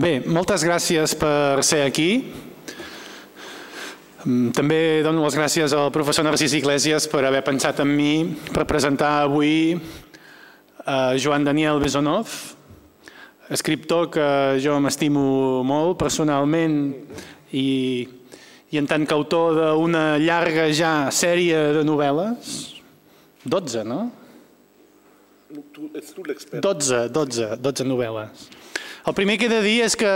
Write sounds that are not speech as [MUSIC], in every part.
Bé, moltes gràcies per ser aquí. Mm, també dono les gràcies al professor Narcís Iglesias per haver pensat en mi per presentar avui a Joan Daniel Besonov, escriptor que jo m'estimo molt personalment i, i en tant que autor d'una llarga ja sèrie de novel·les, 12, no? Tu, ets tu l'expert. 12, 12, 12 novel·les. El primer que he de dir és que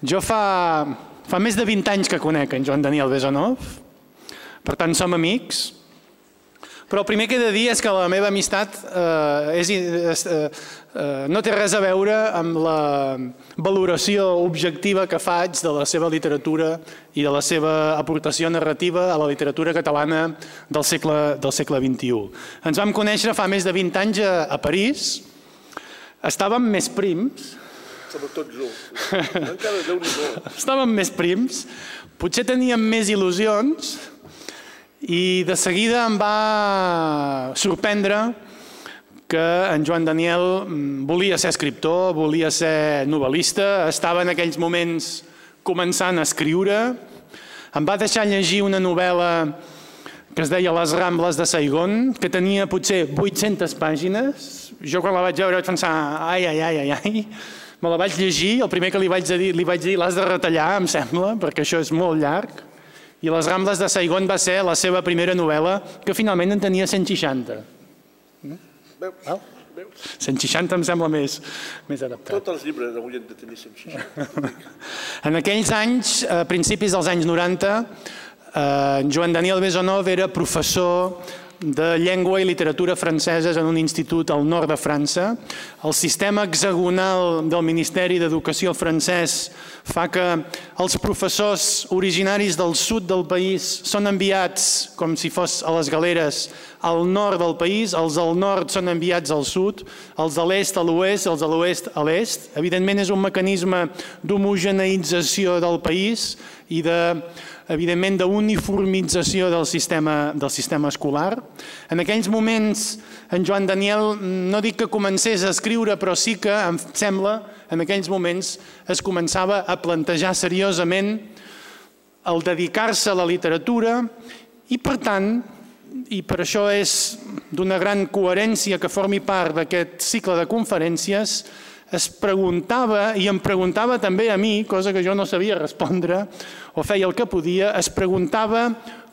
jo fa, fa més de 20 anys que conec en Joan Daniel Besonov, per tant som amics, però el primer que he de dir és que la meva amistat eh, és, eh, eh, no té res a veure amb la valoració objectiva que faig de la seva literatura i de la seva aportació narrativa a la literatura catalana del segle, del segle XXI. Ens vam conèixer fa més de 20 anys a, a París, estàvem més prims, Sobretot jo. Encara déu nhi [LAUGHS] estàvem més prims, potser teníem més il·lusions i de seguida em va sorprendre que en Joan Daniel mm, volia ser escriptor, volia ser novel·lista, estava en aquells moments començant a escriure, em va deixar llegir una novel·la que es deia Les Rambles de Saigon, que tenia potser 800 pàgines. Jo quan la vaig veure vaig pensar, ai, ai, ai, ai, ai, me la vaig llegir, el primer que li vaig dir, li vaig dir l'has de retallar, em sembla, perquè això és molt llarg. I Les Rambles de Saigon va ser la seva primera novel·la, que finalment en tenia 160. Veus? Val? Veus? 160 em sembla més, més adaptat. Tots els llibres avui han de tenir 160. En aquells anys, a principis dels anys 90, eh, Joan Daniel Besonov era professor de llengua i literatura franceses en un institut al nord de França. El sistema hexagonal del Ministeri d'Educació francès fa que els professors originaris del sud del país són enviats, com si fos a les galeres, al nord del país, els del nord són enviats al sud, els de l'est a l'oest, els de l'oest a l'est. Evidentment és un mecanisme d'homogeneïtzació del país i de evidentment, d'uniformització del sistema, del sistema escolar. En aquells moments, en Joan Daniel, no dic que comencés a escriure, però sí que, em sembla, en aquells moments es començava a plantejar seriosament el dedicar-se a la literatura i, per tant, i per això és d'una gran coherència que formi part d'aquest cicle de conferències, es preguntava, i em preguntava també a mi, cosa que jo no sabia respondre, o feia el que podia, es preguntava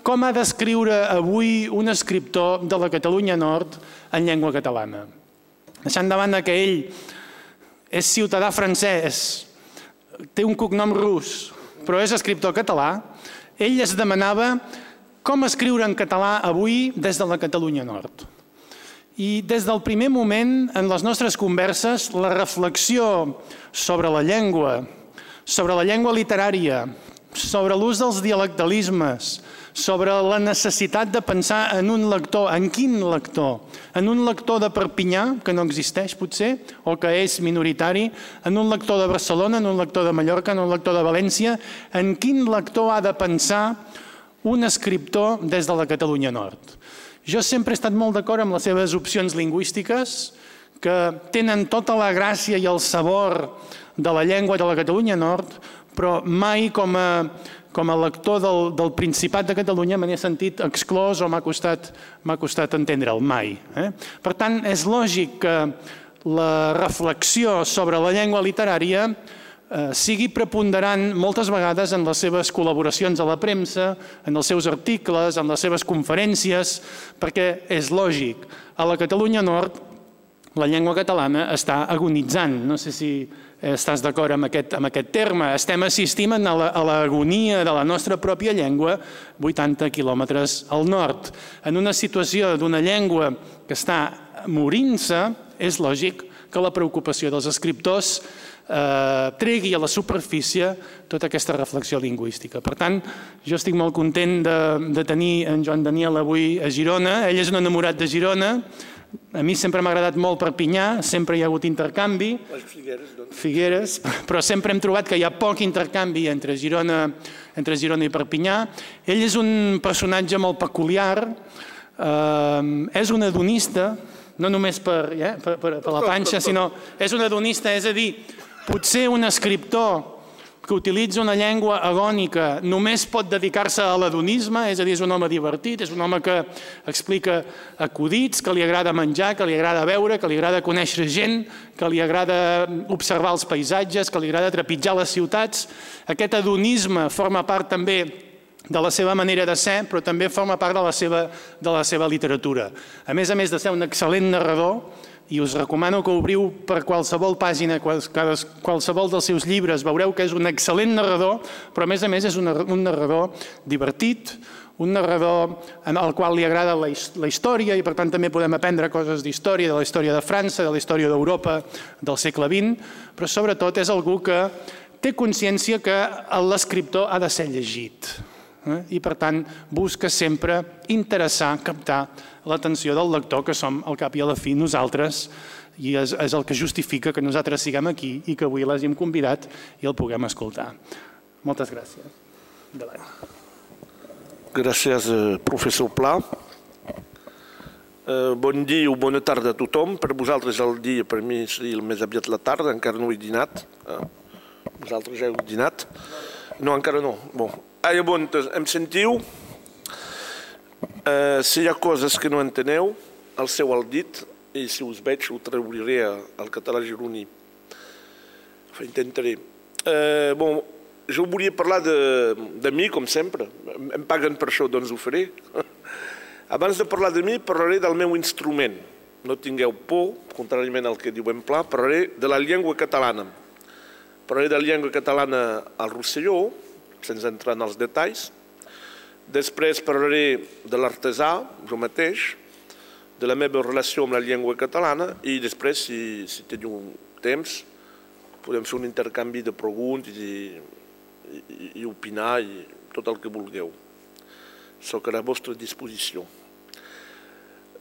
com ha d'escriure avui un escriptor de la Catalunya Nord en llengua catalana. Deixant davant que ell és ciutadà francès, té un cognom rus, però és escriptor català, ell es demanava com escriure en català avui des de la Catalunya Nord. I des del primer moment, en les nostres converses, la reflexió sobre la llengua, sobre la llengua literària, sobre l'ús dels dialectalismes, sobre la necessitat de pensar en un lector, en quin lector? En un lector de Perpinyà, que no existeix potser, o que és minoritari, en un lector de Barcelona, en un lector de Mallorca, en un lector de València, en quin lector ha de pensar un escriptor des de la Catalunya Nord? Jo sempre he estat molt d'acord amb les seves opcions lingüístiques, que tenen tota la gràcia i el sabor de la llengua de la Catalunya Nord, però mai com a, com a lector del, del Principat de Catalunya me n'he sentit exclòs o m'ha costat, costat entendre'l, mai. Eh? Per tant, és lògic que la reflexió sobre la llengua literària eh, sigui preponderant moltes vegades en les seves col·laboracions a la premsa, en els seus articles, en les seves conferències, perquè és lògic, a la Catalunya Nord la llengua catalana està agonitzant. No sé si estàs d'acord amb, aquest, amb aquest terme. Estem assistint a l'agonia de la nostra pròpia llengua 80 quilòmetres al nord. En una situació d'una llengua que està morint-se, és lògic que la preocupació dels escriptors eh, tregui a la superfície tota aquesta reflexió lingüística. Per tant, jo estic molt content de, de tenir en Joan Daniel avui a Girona. Ell és un enamorat de Girona. A mi sempre m'ha agradat molt Perpinyà, sempre hi ha hagut intercanvi. Les Figueres, doncs. Figueres, [LAUGHS] però sempre hem trobat que hi ha poc intercanvi entre Girona, entre Girona i Perpinyà. Ell és un personatge molt peculiar, eh, és un hedonista, no només per, eh, per, per, per la panxa, sinó és un hedonista, és a dir, Potser un escriptor que utilitza una llengua agònica només pot dedicar-se a l'adonisme, és a dir, és un home divertit, és un home que explica acudits, que li agrada menjar, que li agrada veure, que li agrada conèixer gent, que li agrada observar els paisatges, que li agrada trepitjar les ciutats. Aquest adonisme forma part també de la seva manera de ser, però també forma part de la seva, de la seva literatura. A més a més de ser un excel·lent narrador, i us recomano que obriu per qualsevol pàgina, qualsevol dels seus llibres, veureu que és un excel·lent narrador, però a més a més és un narrador divertit, un narrador el qual li agrada la, història i per tant també podem aprendre coses d'història, de la història de França, de la història d'Europa del segle XX, però sobretot és algú que té consciència que l'escriptor ha de ser llegit? I per tant busca sempre interessar, captar l'atenció del lector, que som al cap i a la fi nosaltres, i és, és el que justifica que nosaltres siguem aquí i que avui l'hàgim convidat i el puguem escoltar. Moltes gràcies. Endavant. Gràcies, eh, professor Pla. Eh, bon dia o bona tarda a tothom. Per vosaltres el dia, per mi seria el més aviat la tarda, encara no he dinat. Eh, vosaltres ja heu dinat? No, encara no. Bon. Ah, llavors, em sentiu? Uh, si hi ha coses que no enteneu, el seu al dit, i si us veig ho trauré al català gironí. Enfin, intentaré. Uh, bon, jo volia parlar de, de mi, com sempre. Em paguen per això, doncs ho faré. [LAUGHS] Abans de parlar de mi, parlaré del meu instrument. No tingueu por, contràriament al que diu en Pla, parlaré de la llengua catalana. Parlaré de la llengua catalana al Rosselló, sense entrar en els detalls, Després parlaré de l'artesà, jo mateix, de la meva relació amb la llengua catalana i després, si, si teniu temps, podem fer un intercanvi de preguntes i, i, i opinar i tot el que vulgueu. Soc a la vostra disposició.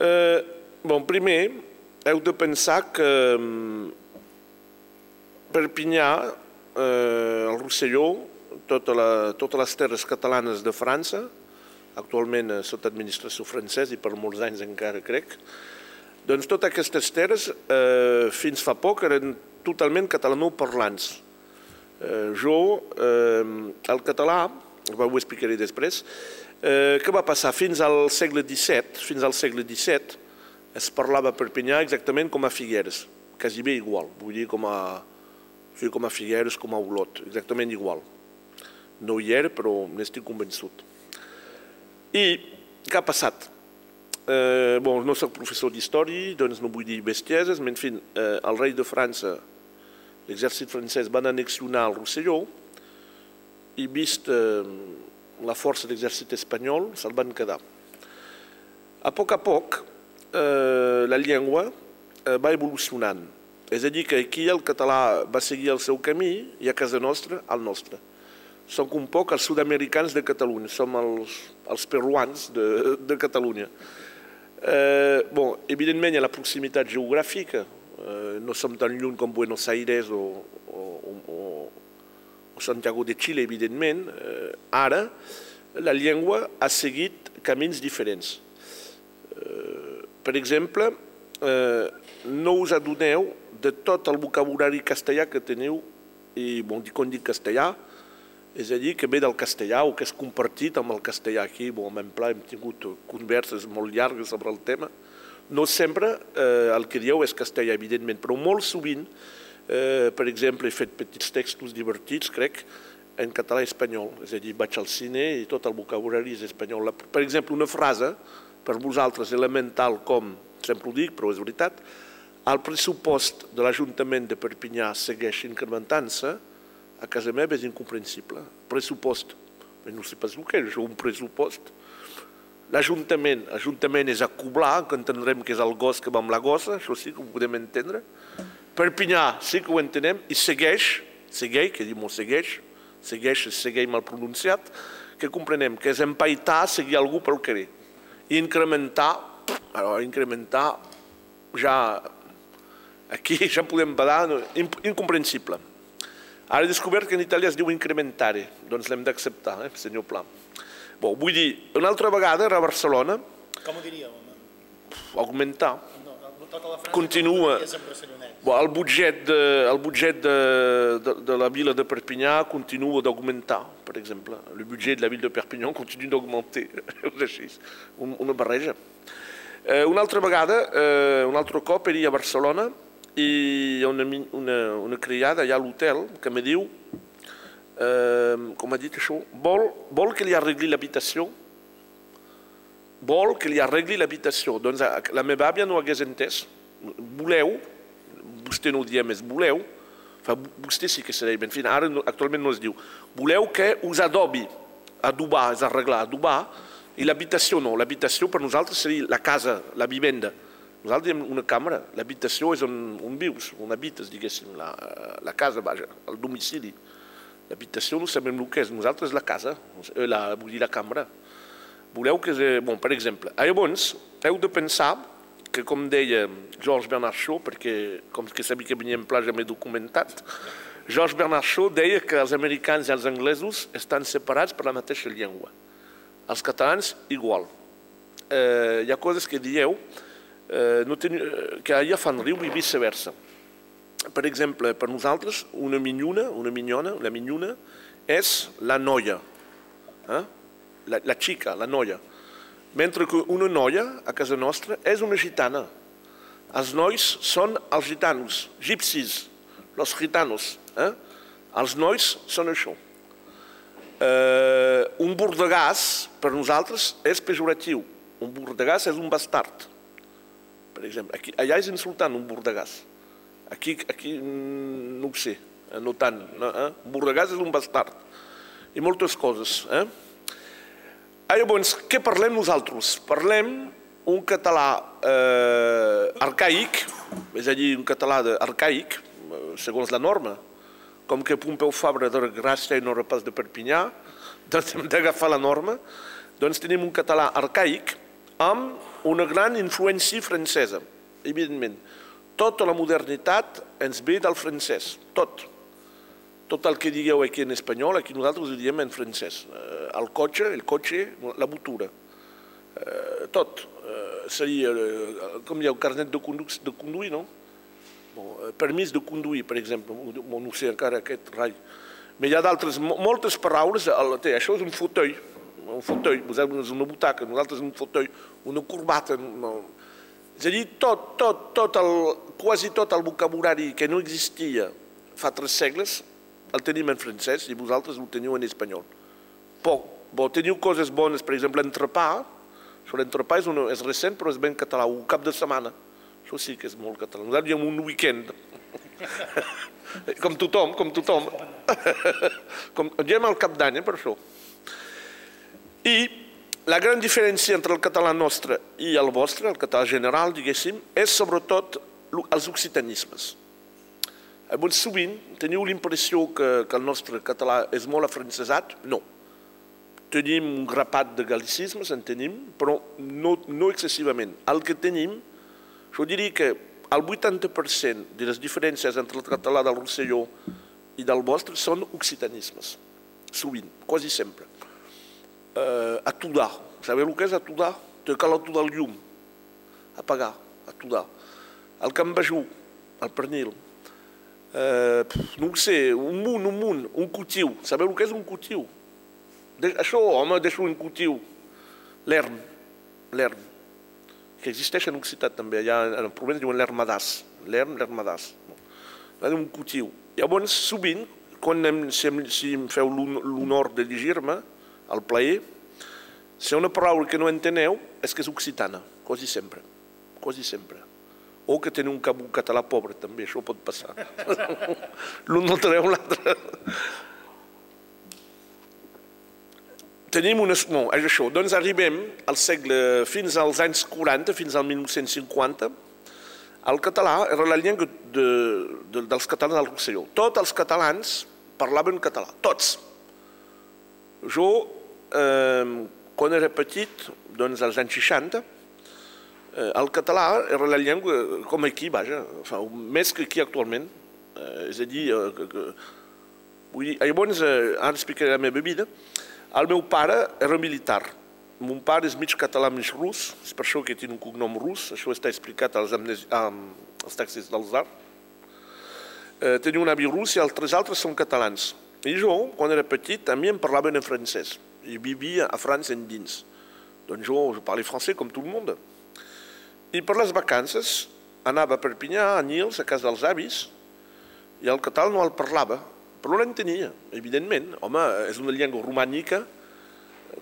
Eh, bon, primer, heu de pensar que mm, Perpinyà, eh, el Rosselló, tota la, totes les terres catalanes de França, actualment eh, sota administració francesa i per molts anys encara crec, doncs totes aquestes terres eh, fins fa poc eren totalment catalanoparlants. Eh, jo, eh, el català, ho explicaré després, eh, què va passar? Fins al segle XVII, fins al segle XVII, es parlava a Perpinyà exactament com a Figueres, quasi bé igual, vull dir com a, com a Figueres, com a Olot, exactament igual. No hi era, però n'estic convençut. I què ha passat? Eh, bon, no soc professor d'història, doncs no vull dir bestieses, però en fi, eh, el rei de França, l'exèrcit francès van annexionar el Rosselló i vist eh, la força de l'exèrcit espanyol se'l van quedar. A poc a poc eh, la llengua eh, va evolucionant, és a dir que aquí el català va seguir el seu camí i a casa nostra el nostre som un poc els sud-americans de Catalunya, som els, els peruans de, de Catalunya. Eh, bon, evidentment, hi ha la proximitat geogràfica, eh, no som tan lluny com Buenos Aires o, o, o, o Santiago de Chile, evidentment. Eh, ara, la llengua ha seguit camins diferents. Eh, per exemple, eh, no us adoneu de tot el vocabulari castellà que teniu, i bon, quan dic castellà, és a dir, que ve del castellà o que és compartit amb el castellà aquí. Bon, en pla hem tingut converses molt llargues sobre el tema. No sempre eh, el que dieu és castellà, evidentment, però molt sovint, eh, per exemple, he fet petits textos divertits, crec, en català i espanyol. És a dir, vaig al cine i tot el vocabulari és espanyol. Per exemple, una frase, per vosaltres elemental com, sempre ho dic, però és veritat, el pressupost de l'Ajuntament de Perpinyà segueix incrementant-se, a casa meva és incomprensible. Pressupost. No sé pas el que és un pressupost. L'Ajuntament, Ajuntament és acoblar, que entendrem que és el gos que va amb la gossa, això sí que ho podem entendre. Perpinyà sí que ho entenem, i segueix, segueix, que diu segueix, segueix, segueix mal pronunciat, que comprenem que és empaitar, seguir algú pel carrer. I incrementar, alors, incrementar, ja, aquí ja podem badar, incomprensible. Ara he descobert que en Itàlia es diu incrementare, doncs l'hem d'acceptar, eh, senyor Pla. Bon, vull dir, una altra vegada era a Barcelona... Com ho diríeu? Augmentar. No, continua. Bon, el budget, de, el budget de, de, de la ville de Perpinyà continua d'augmentar, per exemple. El budget de la ville de Perpinyà continua d'augmentar. [LAUGHS] És així, una barreja. Eh, una altra vegada, eh, un altre cop, era a Barcelona i hi ha una, una, una criada allà a l'hotel que me diu, eh, com ha dit això, vol, vol que li arregli l'habitació? Vol que li arregli l'habitació? Doncs la meva àvia no hagués entès. Voleu, vostè no ho diem més, voleu, fa, vostè sí que se deia, en fi, ara no, actualment no es diu, voleu que us adobi, adobar, és arreglar, adobar, i l'habitació no, l'habitació per nosaltres seria la casa, la vivenda. Nosaltres diem una càmera, l'habitació és on, on vius, on habites, diguéssim, la, la casa, vaja, el domicili. L'habitació no sabem el que és, nosaltres la casa, la, vull dir la càmera. Voleu que... Bon, per exemple, llavors heu de pensar que, com deia Georges Bernard Shaw, perquè com que sabia que venia en pla ja m'he documentat, Georges Bernard Shaw deia que els americans i els anglesos estan separats per la mateixa llengua els catalans igual. Eh, hi ha coses que dieu eh, no ten, que allà fan riu i viceversa. Per exemple, per nosaltres, una minyona, una minyona, la minyona és la noia, eh? la, la xica, la noia. Mentre que una noia, a casa nostra, és una gitana. Els nois són els gitanos, gipsis, los gitanos. Eh? Els nois són això eh, un bordegàs per nosaltres és pejoratiu. Un bordegàs és un bastard. Per exemple, aquí, allà és insultant un bordegàs. Aquí, aquí mm, no ho sé, eh, no tant. No, eh? Un bordegàs és un bastard. I moltes coses. Eh? Ah, llavors, què parlem nosaltres? Parlem un català eh, arcaic, és a dir, un català arcaic, eh, segons la norma, com que Pompeu Fabra de Gràcia i no era pas de Perpinyà, doncs hem d'agafar la norma, doncs tenim un català arcaic amb una gran influència francesa, evidentment. Tota la modernitat ens ve del francès, tot. Tot el que digueu aquí en espanyol, aquí nosaltres ho diem en francès. Eh, el cotxe, el cotxe, la botura. Eh, tot. Eh, seria, com dieu, carnet de, condu de conduir, no? Bon, permís de conduir, per exemple, no sé encara aquest rai. Però hi ha d'altres, moltes paraules, això és un fauteuil, un fauteuil, vosaltres una butaca, nosaltres un fauteuil, una corbata, no. és a dir, tot, tot, tot el, quasi tot el vocabulari que no existia fa tres segles el tenim en francès i vosaltres ho teniu en espanyol. Poc, bo, teniu coses bones, per exemple, l'entrepà, això l'entrepà és, una, és recent però és ben català, un cap de setmana. Això sí que és molt català. Nosaltres diem un weekend. [LAUGHS] com tothom, com tothom. [LAUGHS] com, diem al cap d'any, eh, per això. I la gran diferència entre el català nostre i el vostre, el català general, diguéssim, és sobretot els occitanismes. Llavors, sovint teniu l'impressió que, que el nostre català és molt afrancesat? No. Tenim un grapat de galicismes, en tenim, però no, no excessivament. El que tenim jo diria que el 80% de les diferències entre el català del Rosselló i del vostre són occitanismes, sovint, quasi sempre. Eh, atudar, sabeu el que és atudar? Te cal atudar el llum, apagar, atudar. El cambajú, el pernil, eh, no ho sé, un munt, un munt, un cutiu, sabeu el que és un cutiu? De, això, home, deixo un cutiu, l'erm, l'erm que existeix en Occitat també, allà en el problema diuen l'hermadàs, l'herm, l'hermadàs, no? un cutiu. Llavors, sovint, quan em, si, em, si em feu l'honor de llegir-me, al plaer, si una paraula que no enteneu, és que és occitana, quasi sempre, quasi sempre. O que teniu un, un català pobre, també, això pot passar. [LAUGHS] L'un no treu l'altre. tenim unes... No, és això. Doncs arribem al segle, fins als anys 40, fins al 1950, el català era la llengua de, de, dels catalans del Rosselló. Tots els catalans parlaven català, tots. Jo, eh, quan era petit, doncs als anys 60, eh, el català era la llengua, com aquí, vaja, fa, més que aquí actualment. Eh, és a dir, eh, que, que, vull dir, llavors, eh, ara explicaré la meva vida, el meu pare era militar mon pare és mig català, mig rus, és per això que tinc un cognom rus, això està explicat als, amnesi... als taxis del ZAR. Eh, tenia un avi rus i els tres altres són catalans. I jo, quan era petit, mi em parlaven en francès. I vivia a França en dins. Doncs jo, jo parlais francès com tot el món. I per les vacances anava a Perpinyà, a Nils, a casa dels avis, i el català no el parlava, però l'entenia, evidentment. Home, és una llengua romànica,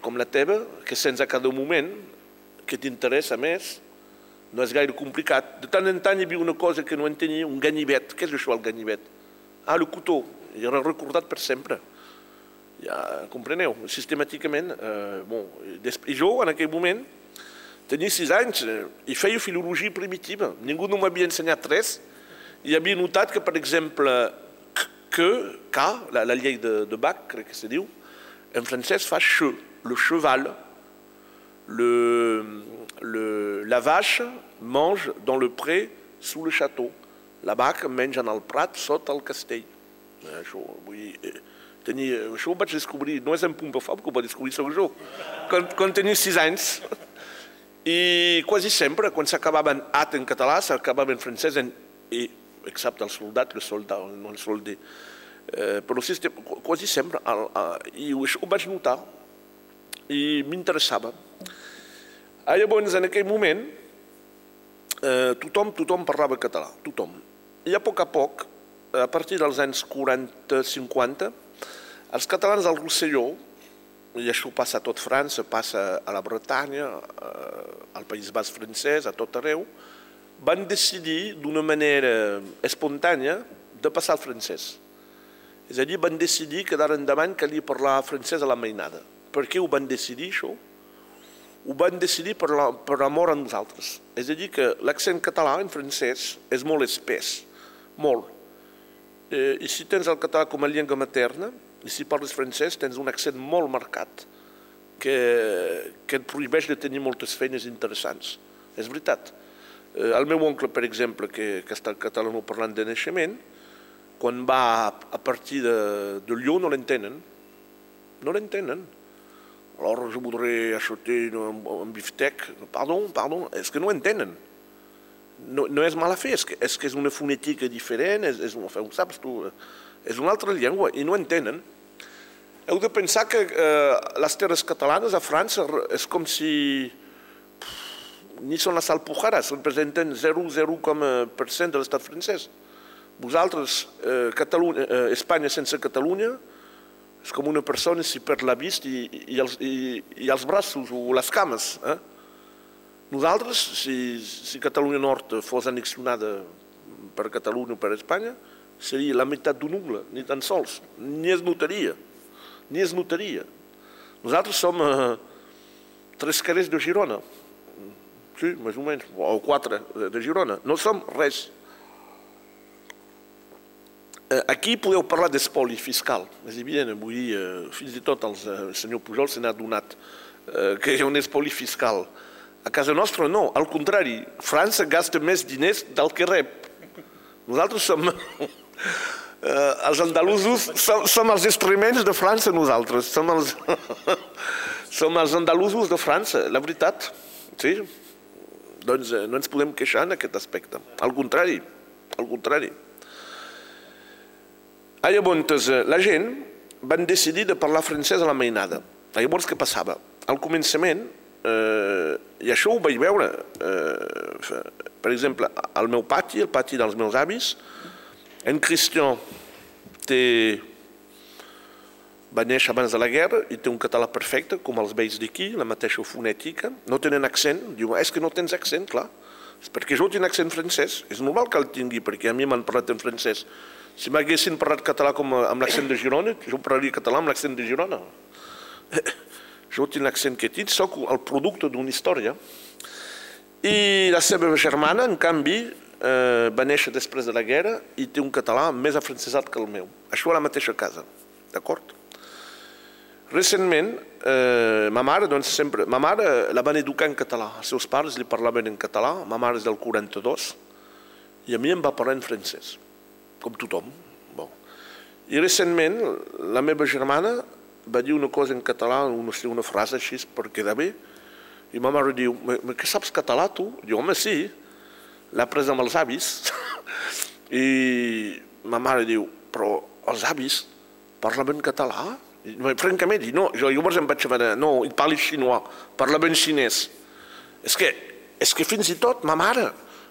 com la teva, que sents a cada moment, que t'interessa més, no és gaire complicat. De tant en tant hi havia una cosa que no entenia, un ganivet. Què és això, el ganivet? Ah, el cotó. I recordat per sempre. Ja compreneu, sistemàticament. Eh, bon, I jo, en aquell moment, tenia sis anys eh, i feia filologia primitiva. Ningú no m'havia ensenyat res i havia notat que, per exemple, que, la, la de, de Bach, crec que se diu, en francès fa che, le cheval, le, le, la vache mange dans le pré sous le château. La vaca menja en el prat sota el castell. Dir, eh, tenia, això ho vaig descobrir, no és en Pompefort que ho va descobrir soc jo, quan, quan tenia sis anys. I quasi sempre, quan s'acabaven at en català, s'acabava en francès en e, excepte el soldat, el soldat, no el soldé. Eh, però quasi sempre, el, el, i això ho vaig notar, i m'interessava. Ah, llavors, en aquell moment, eh, tothom, tothom parlava català, tothom. I a poc a poc, a partir dels anys 40-50, els catalans del Rosselló, i això passa a tot França, passa a la Bretanya, eh, al País Basc francès, a tot arreu, van decidir d'una manera espontània de passar al francès. És a dir, van decidir que d'ara endavant calia parlar francès a la mainada. Per què ho van decidir, això? Ho van decidir per, la, per a nosaltres. És a dir, que l'accent català en francès és molt espès, molt. Eh, I si tens el català com a llengua materna, i si parles francès, tens un accent molt marcat, que, que et prohibeix de tenir moltes feines interessants. És veritat. Eh, el meu oncle, per exemple, que, que està català parlant de naixement, quan va a partir de, de Lió no l'entenen. No l'entenen. Alors je voudrais acheter un, un biftec. Pardon, pardon, és que no entenen. No, no és mala fe, és que, és que és una fonètica diferent, és, és, ho saps tu, és una altra llengua i no entenen. Heu de pensar que eh, les terres catalanes a França és com si ni són les Alpujarras, representen 0,0% de l'estat francès. Vosaltres, eh, Catalunya, eh, Espanya sense Catalunya, és com una persona si perd la vista i, i, els, i, i els braços o les cames. Eh? Nosaltres, si, si Catalunya Nord fos annexionada per Catalunya o per Espanya, seria la meitat d'un ungle, ni tan sols, ni es notaria, ni es notaria. Nosaltres som eh, tres carrers de Girona, sí, més o menys, o quatre de Girona, no som res. Eh, aquí podeu parlar d'espoli fiscal, és evident, vull dir, eh, fins i tot el senyor Pujol se n'ha donat que hi ha un espoli fiscal. A casa nostra no, al contrari, França gasta més diners del que rep. Nosaltres som... [LAUGHS] Eh, els andalusos som, som els instruments de França, nosaltres. Som els, [LAUGHS] som els andalusos de França, la veritat. Sí, doncs no ens podem queixar en aquest aspecte. Al contrari, al contrari. Ah, llavors, eh, la gent van decidir de parlar francès a la mainada. Llavors, què passava? Al començament, eh, i això ho vaig veure, eh, per exemple, al meu pati, el pati dels meus avis, en Christian té... va néixer abans de la guerra i té un català perfecte, com els vells d'aquí, la mateixa fonètica, no tenen accent, diu, és que no tens accent, clar, és perquè jo tinc accent francès, és normal que el tingui, perquè a mi m'han parlat en francès, si m'haguessin parlat català com amb l'accent de Girona, jo parlaria català amb l'accent de Girona. [LAUGHS] Jo tinc l'accent que tinc, sóc el producte d'una història. I la seva germana, en canvi, eh, va néixer després de la guerra i té un català més afrancesat que el meu. Això a la mateixa casa, d'acord? Recentment, eh, ma mare, doncs sempre, ma mare la van educar en català, els seus pares li parlaven en català, ma mare és del 42, i a mi em va parlar en francès com tothom. Bon. I recentment la meva germana va dir una cosa en català, una, una frase així per quedar bé, i ma mare diu, que saps català tu? Diu, home, sí, l'ha pres amb els avis. [LAUGHS] I ma mare diu, però els avis parlaven català? I, francament, no, jo llavors em vaig dir, no, ell parla xinois, parlaven xinès. És que, és que fins i tot ma mare,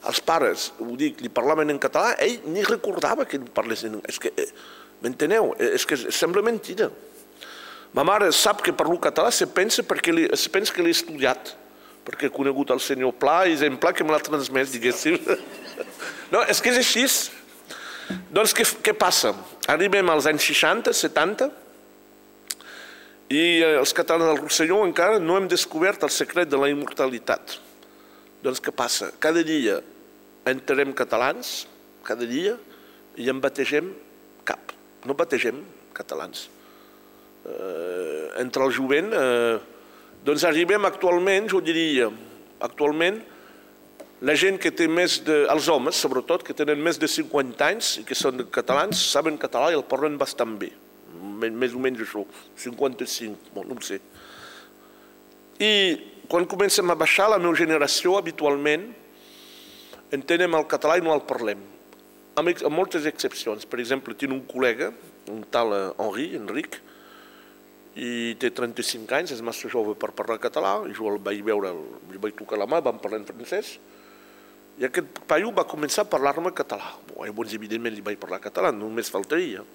els pares, ho dic, li parlaven en català, ell ni recordava que parlessin. És que, eh, m'enteneu? És que sembla mentida. Ma mare sap que parlo català, se pensa, perquè li, se pensa que l'he estudiat, perquè he conegut el senyor Pla, exemple que me l'ha transmès, diguéssim. [LAUGHS] No, és que és així. Doncs què, què passa? Arribem als anys 60, 70, i eh, els catalans del Rosselló encara no hem descobert el secret de la immortalitat. Doncs què passa? Cada dia entrarem catalans, cada dia, i en bategem cap. No bategem catalans eh, entre el jovent, eh, doncs arribem actualment, jo diria, actualment, la gent que té més de, els homes, sobretot, que tenen més de 50 anys i que són catalans, saben català i el parlen bastant bé. Més o menys això, 55, bon, no ho sé. I quan comencem a baixar, la meva generació, habitualment, entenem el català i no el parlem. Amb, amb moltes excepcions. Per exemple, tinc un col·lega, un tal eh, Henri, Enric, i té 35 anys, és massa jove per parlar català, jo el vaig veure, el vaig tocar la mà, vam parlar en francès, i aquest paio va començar a parlar-me català. Bon, llavors, evidentment, li vaig parlar català, només faltaria.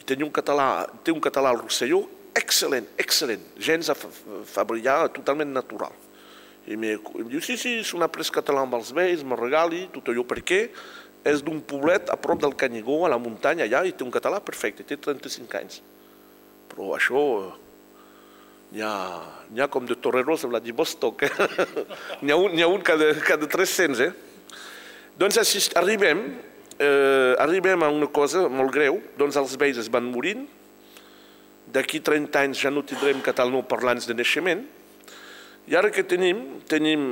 I tenia un català, té un català al Rosselló excel·lent, excel·lent, gens a fa brillar, totalment natural. I em diu, sí, sí, s'ho après català amb els vells, me regali, tot allò, perquè és d'un poblet a prop del Canyigó, a la muntanya, allà, i té un català perfecte, té 35 anys però això n'hi ha, ha com de Torreros a Vladivostok, eh? [LAUGHS] n'hi ha, un, ha un cada, cada 300. Eh? Doncs assist, arribem, eh, arribem a una cosa molt greu, doncs els vells es van morint, d'aquí 30 anys ja no tindrem català parlants de naixement, i ara que tenim, tenim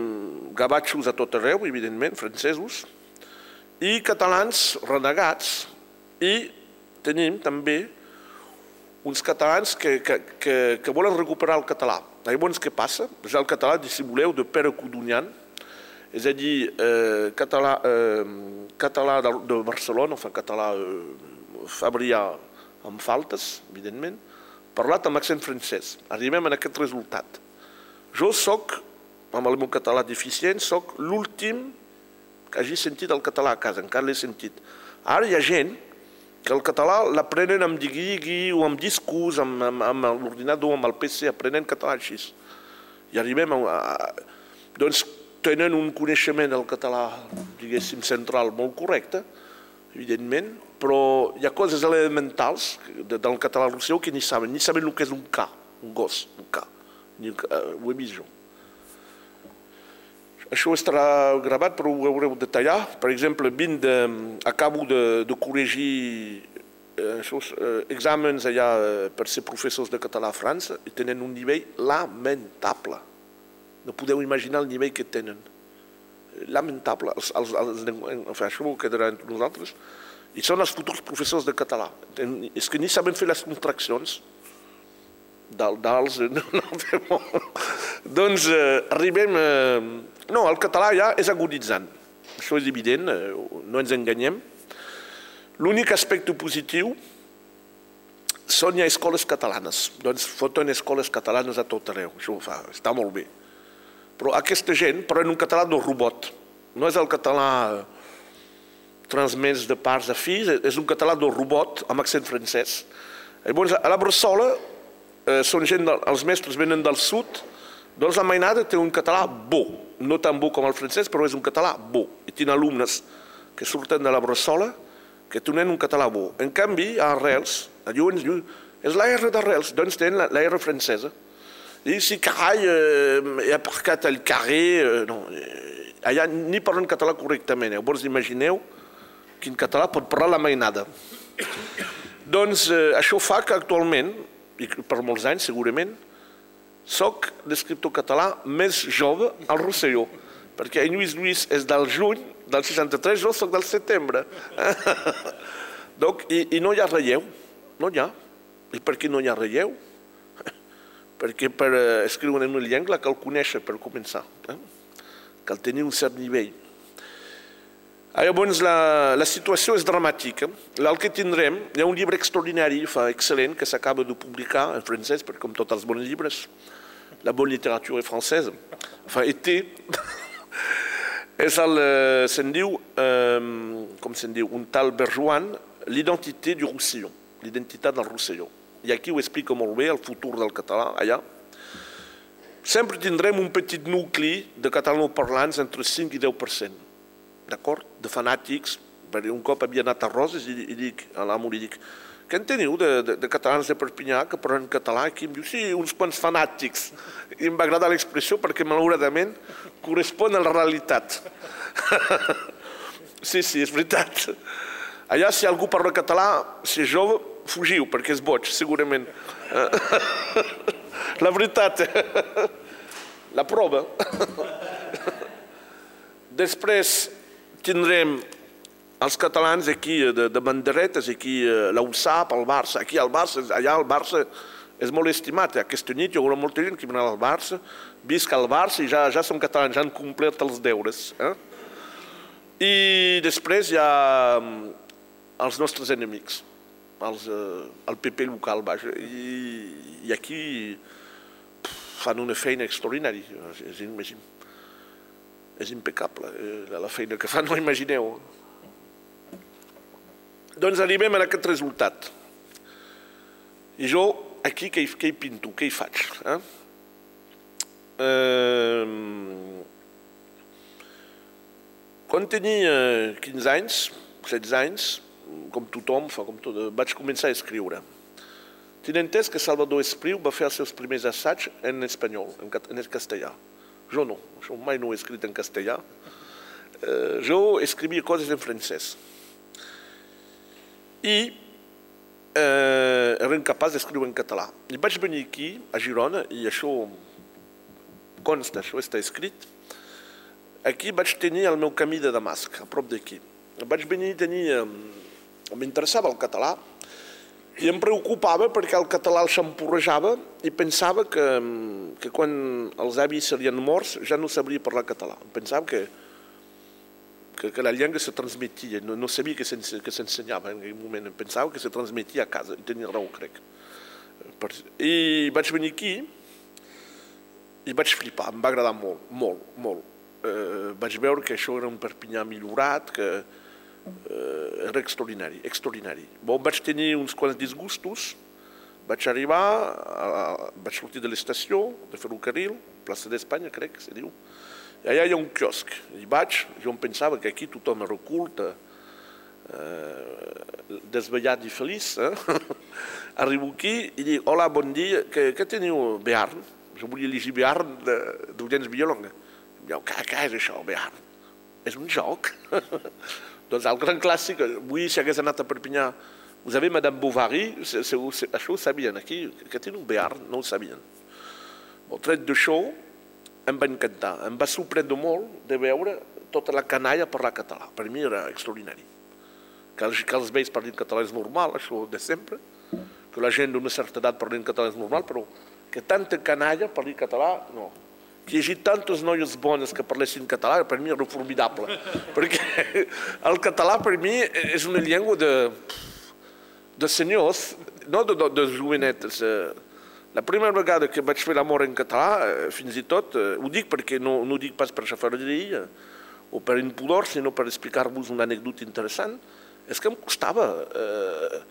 gabatxos a tot arreu, evidentment, francesos, i catalans renegats, i tenim també uns catalans que, que, que, que volen recuperar el català. Llavors, què passa? Ja el català, dissimuleu, de Pere Codonyan, és a dir, eh, català, eh, català de, de Barcelona, enfin, català eh, fabrià amb faltes, evidentment, parlat amb accent francès. Arribem a aquest resultat. Jo sóc, amb el meu català deficient, sóc l'últim que hagi sentit el català a casa, encara l'he sentit. Ara hi ha gent que el català l'aprenen amb digui o amb discurs, amb, amb, amb l'ordinador, amb el PC, aprenen català així. I arribem a, a... Doncs tenen un coneixement del català, diguéssim, central molt correcte, evidentment, però hi ha coses elementals del català russià que ni saben, ni saben el que és un ca, un gos, un ca. Ni, uh, ho he vist jo. Això estarà gravat, però ho haureu de tallar. Per exemple, vinc de, acabo de, de corregir eh, eh, exàmens allà eh, per ser professors de català a França i tenen un nivell lamentable. No podeu imaginar el nivell que tenen. Lamentable. Els, els, els, enfin, això quedarà entre nosaltres. I són els futurs professors de català. És que ni saben fer les contraccions d'als... [LAUGHS] No, no, doncs eh, arribem... Eh, no, el català ja és aguditzant. Això és evident, eh, no ens enganyem. L'únic aspecte positiu són ja escoles catalanes. Doncs foten escoles catalanes a tot arreu. Això fa, està molt bé. Però aquesta gent pren un català de robot. No és el català transmès de parts a fills, és un català de robot amb accent francès. Llavors, a la Bressola eh, són gent, els mestres venen del sud, doncs la mainada té un català bo, no tan bo com el francès, però és un català bo. I tinc alumnes que surten de la Bressola que tenen un català bo. En canvi, a Arrels, a Lluís, és la R d'Arrels, doncs tenen la, la R francesa. I si carai, eh, he aparcat el carrer, eh, no, eh, allà ni parlen català correctament. Llavors imagineu quin català pot parlar la mainada. doncs eh, això fa que actualment i per molts anys segurament, soc l'escriptor català més jove al Rosselló, perquè en Lluís Lluís és del juny del 63, jo soc del setembre. [LAUGHS] Donc, i, I no hi ha relleu, no hi ha. I per què no hi ha relleu? [LAUGHS] Perquè per eh, escriure en una llengua cal conèixer per començar. Eh? Cal tenir un cert nivell. Llavors, la, la situació és dramàtica. El que tindrem, hi ha un llibre extraordinari, fa excel·lent, que s'acaba de publicar en francès, perquè com tots els bons llibres, la bonne littérature française, enfin, été, és el, eh, se'n diu, eh, com se'n diu, un tal l'identité du Roussillon, l'identitat del Roussillon. I aquí ho explica molt bé, el futur del català, allà. Sempre tindrem un petit nucli de catalanoparlants entre 5 i 10% d'acord, de fanàtics, un cop havia anat a Roses i, i dic a l'amo, li dic, què en teniu de, de, de catalans de Perpinyà que parlen català aquí? Em diu, sí, uns quants fanàtics. I em va agradar l'expressió perquè malauradament correspon a la realitat. [LAUGHS] sí, sí, és veritat. Allà, si algú parla català, si és jove, fugiu, perquè és boig, segurament. [LAUGHS] la veritat, la prova. [LAUGHS] Després, tindrem els catalans aquí de, de banderetes, aquí a l'USAP, al Barça, aquí al Barça, allà al Barça és molt estimat. Aquesta nit hi haurà molta gent que vindrà al Barça, visca al Barça i ja, ja som catalans, ja han complert els deures. Eh? I després hi ha mm, els nostres enemics, els, eh, el PP local, vaja, i, i aquí fan una feina extraordinària, és, és, és impecable, eh, la feina que fan, no imagineu. Doncs arribem a aquest resultat. I jo aquí què hi, què hi pinto, què hi faig? Eh? Eh, quan tenia 15 anys, 16 anys, com tothom fa, com tot, vaig començar a escriure. Tinc entès que Salvador Espriu va fer els seus primers assaigs en espanyol, en castellà. Jo no, jo mai no he escrit en castellà. Eh, jo escrivia coses en francès. I eh, era incapaç d'escriure en català. I vaig venir aquí, a Girona, i això consta, això està escrit. Aquí vaig tenir el meu camí de Damasc, a prop d'aquí. Vaig venir a tenir... M'interessava el català, i em preocupava perquè el català el xampurrejava i pensava que, que quan els avis serien morts ja no sabria parlar català. Pensava que, que, que la llengua se transmetia, no, no sabia que s'ensenyava en aquell moment, pensava que se transmetia a casa, i tenia raó, crec. I vaig venir aquí i vaig flipar, em va agradar molt, molt, molt. Eh, vaig veure que això era un Perpinyà millorat, que, eh, era extraordinari, extraordinari. Bon, vaig tenir uns quants disgustos, vaig arribar, a, vaig sortir de l'estació de ferrocarril, plaça d'Espanya, crec que se diu, allà hi ha un quiosc. I vaig, jo em pensava que aquí tothom era oculta, eh, desvellat i feliç. Eh? [LAUGHS] Arribo aquí i dic, hola, bon dia, què, què teniu, Bearn? Jo volia llegir Bearn d'Eugène Villalonga. Em diu, què, què és això, Bearn? És un joc? [LAUGHS] Doncs el gran clàssic, avui si hagués anat a Perpinyà, vous avez Madame Bovary, això ho sabien, aquí, que tenen un Bearn, no ho sabien. El tret d'això, em va encantar, em va sorprendre molt de veure tota la canalla parlar català. Per mi era extraordinari. Que els, que els vells parlin català és normal, això de sempre, que la gent d'una certa edat parlin català és normal, però que tanta canalla parli català, no que hi hagi tantes noies bones que parlessin català, per mi era formidable, [LAUGHS] perquè el català per mi és una llengua de, de senyors, no de, de, de jovenetes. La primera vegada que vaig fer l'amor en català, eh, fins i tot, eh, ho dic perquè no, no ho dic pas per xafarderia o per impudor, sinó per explicar-vos una anècdota interessant, és que em costava... Eh,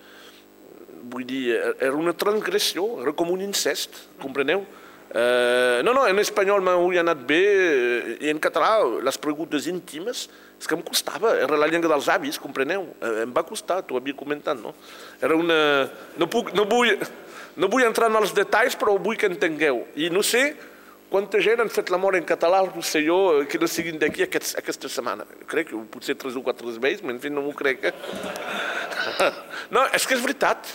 vull dir, era una transgressió, era com un incest, compreneu? Eh, no, no, en espanyol m'hauria anat bé, eh, i en català les preguntes íntimes, és que em costava, era la llengua dels avis, compreneu? Eh, em va costar, t'ho havia comentat, no? Era una... No, puc, no, vull, no vull entrar en els detalls, però vull que entengueu. I no sé quanta gent han fet l'amor en català al Rosselló que no siguin d'aquí aquest, aquesta setmana. Crec que potser tres o quatre vells, però en fi no m'ho crec. [LAUGHS] No, és que és veritat.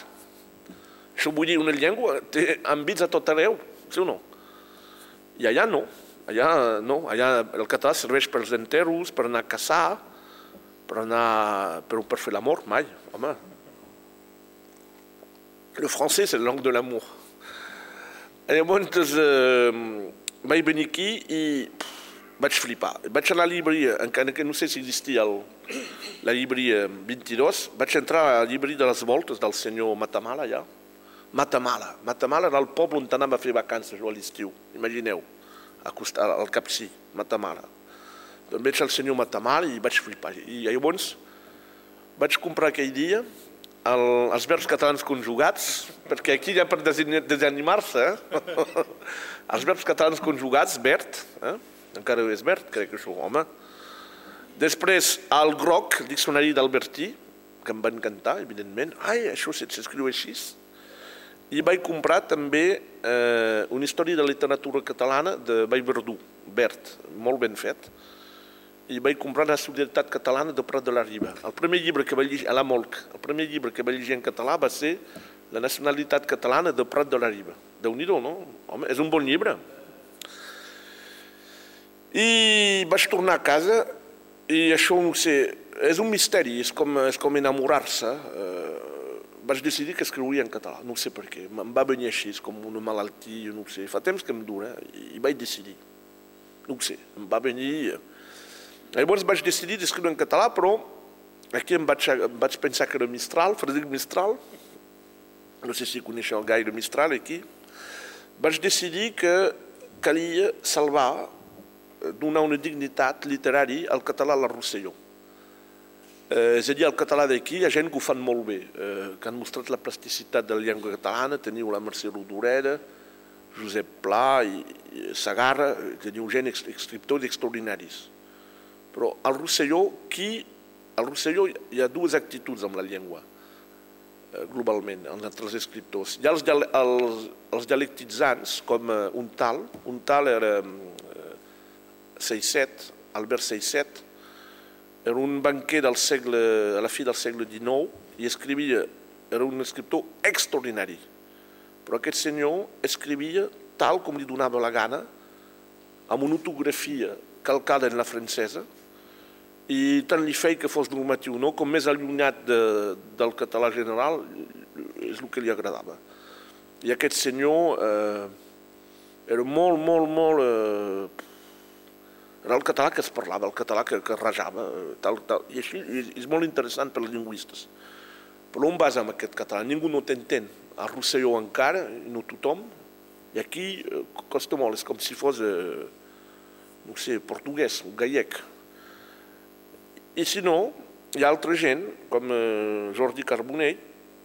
Això vull dir, una llengua té àmbits a tot arreu sí o no? I allà no, allà no, allà el català serveix per als enterros, per anar a caçar, per anar, però per fer l'amor, mai, home. Le français, c'est la langue de l'amour. Llavors, eh, vaig venir aquí i vaig flipar. Vaig anar a la llibreria, encara que no sé si existia el, la llibreria 22, vaig entrar a la llibreria de les voltes del senyor Matamala, allà. Matamala. Matamala era el poble on anava a fer vacances a l'estiu, imagineu, a costar, al Capcí, Matamala. Doncs veig el senyor Matamala i vaig flipar. I llavors vaig comprar aquell dia el, els verbs catalans conjugats, perquè aquí ja per desanimar-se, [LAUGHS] els verbs catalans conjugats, verd, eh? encara és verd, crec que això, home. Després, el groc, el diccionari d'Albertí, que em va encantar, evidentment. Ai, això s'escriu així. I vaig comprar també eh, una història de literatura catalana de Vallverdú, verd, molt ben fet i vaig comprar la Solidaritat Catalana de Prat de la Riba. El primer llibre que vaig llegir, a la Molc, el primer llibre que vaig llegir en català va ser La nacionalitat catalana de Prat de la Riba. déu nhi no? Home, és un bon llibre. I vaig tornar a casa i això, no sé, és un misteri, és com, és com enamorar-se. Eh, vaig decidir que escriuria en català, no sé per què. Em va venir així, com una malaltia, no sé. Fa temps que em dura i vaig decidir. No sé, em va venir... Llavors vaig decidir d'escriure en català, però aquí em vaig, em vaig pensar que era Mistral, Frederic Mistral, no sé si coneixeu gaire Mistral aquí, vaig decidir que calia salvar, donar una dignitat literària al català a la Rosselló. Eh, és a dir, el català d'aquí hi ha gent que ho fan molt bé, eh, que han mostrat la plasticitat de la llengua catalana, teniu la Mercè Rodoreda, Josep Pla i, i Sagarra, teniu gent escriptors extraordinaris. Però al Rosselló, qui, al Rosselló hi ha dues actituds amb la llengua, eh, globalment, entre els escriptors. Hi ha els, els, els dialectitzants, com eh, un tal, un tal era eh, 6-7, Albert 6-7, era un banquer del segle, a la fi del segle XIX i escrivia, era un escriptor extraordinari, però aquest senyor escrivia tal com li donava la gana, amb una ortografia calcada en la francesa, i tant li feia que fos normatiu no, com més allunyat de, del català general és el que li agradava. I aquest senyor eh, era molt, molt, molt... Eh, era el català que es parlava, el català que, que rajava, tal, tal. i així és molt interessant per als lingüistes. Però on vas amb aquest català? Ningú no t'entén. A Rosselló encara, no tothom, i aquí eh, costa molt, és com si fos, eh, no sé, portuguès, gallec. I si no, hi ha altra gent, com eh, Jordi Carbonell,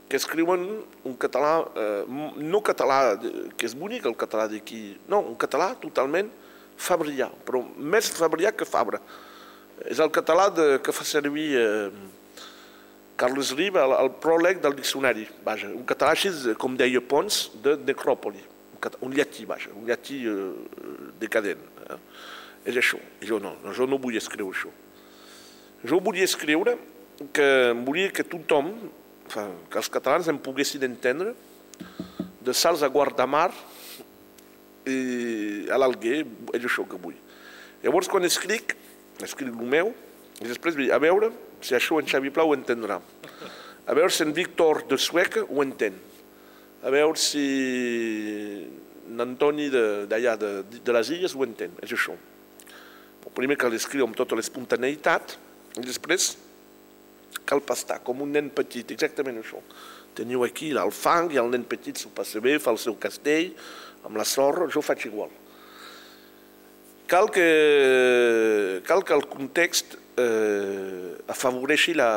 que escriuen un català, eh, no català, que és bonic el català d'aquí, no, un català totalment fabrià, però més fabrià que Fabra. És el català de, que fa servir eh, Carles Riba, el, el pròleg del diccionari, vaja, un català així, com deia Pons, de necròpoli, un, un llatí, vaja, un llatí eh, decadent. Eh? És això, jo no, jo no vull escriure això. Jo volia escriure que volia que tothom, que els catalans em poguessin entendre, de Sals a Guardamar i a l'Alguer, és això que vull. Llavors, quan escric, escric el meu, i després a veure si això en Xavi Pla ho entendrà. A veure si en Víctor de Sueca ho entén. A veure si n'Antoni d'allà, de, de, de les illes, ho entén. És això. El primer que l'escriu amb tota l'espontaneïtat, i després cal pastar, com un nen petit, exactament això. Teniu aquí el fang i el nen petit s'ho passa bé, fa el seu castell, amb la sorra, jo faig igual. Cal que, cal que el context eh, afavoreixi la,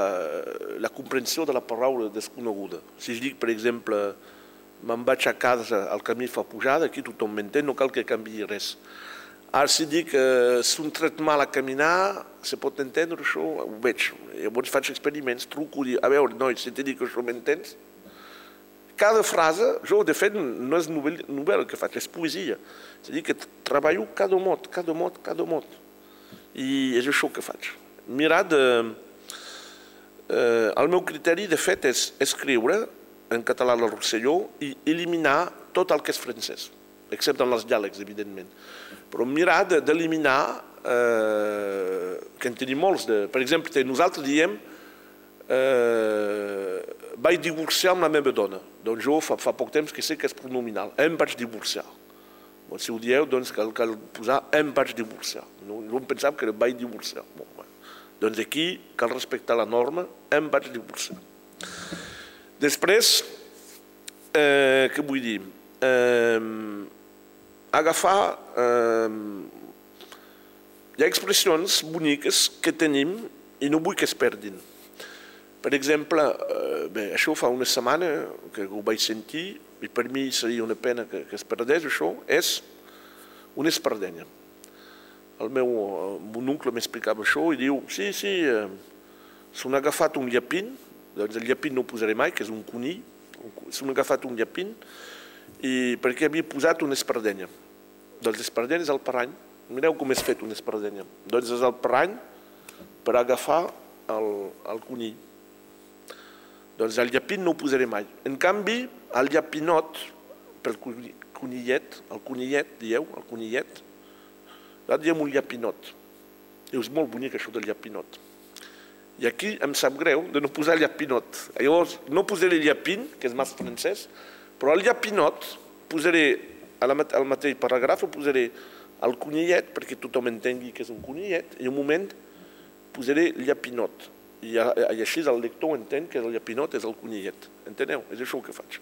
la comprensió de la paraula desconeguda. Si dic, per exemple, me'n vaig a casa, el camí fa pujada, aquí tothom m'entén, no cal que canvi res. Ara si dic que si un mal a caminar, se pot entendre això, ho veig. Llavors faig experiments, truco i a veure, noi, si t'he dit que això m'entens? Cada frase, jo de fet no és novel·la, novel·la que faig, és poesia. És a dir, que treballo cada mot, cada mot, cada mot. I és això que faig. Mirar de... Eh, el meu criteri, de fet, és escriure en català del Rosselló i eliminar tot el que és francès, excepte en els diàlegs, evidentment però mirar d'eliminar, eh, que en tenim molts, de, per exemple, nosaltres diem eh, vaig divorciar amb la meva dona. Doncs jo fa, fa poc temps que sé que és pronominal. Em vaig divorciar. Bon, si ho dieu, doncs cal, cal posar em vaig divorciar. No, no em pensava que vaig divorciar. Bon, bueno. Doncs aquí cal respectar la norma, em vaig divorciar. Després, eh, què vull dir? Eh, agafar... Eh, hi ha expressions boniques que tenim i no vull que es perdin. Per exemple, eh, bé, això fa una setmana que ho vaig sentir i per mi seria una pena que, que es perdés això, és una espardenya. El meu mon oncle m'explicava això i diu, sí, sí, eh, s'han agafat un llapín, doncs el llapín no ho posaré mai, que és un conill, s'han agafat un llapín i perquè havia posat una espardenya. Doncs l'espardenya és el parany. Mireu com és fet una espardenya. Doncs és el parany per agafar el, el conill. Doncs el llapin no ho posaré mai. En canvi, el llapinot, pel conillet, el conillet, dieu, el conillet, là diem un llapinot. I és molt bonic això del llapinot. I aquí em sap greu de no posar llapinot. Llavors, no posaré llapin, que és més francès, però el llapinot posaré, al mateix paràgraf, posaré el conillet, perquè tothom entengui que és un conillet, i un moment posaré llapinot i, i així el lector entén que el llapinot és el conillet. Enteneu? És això el que faig.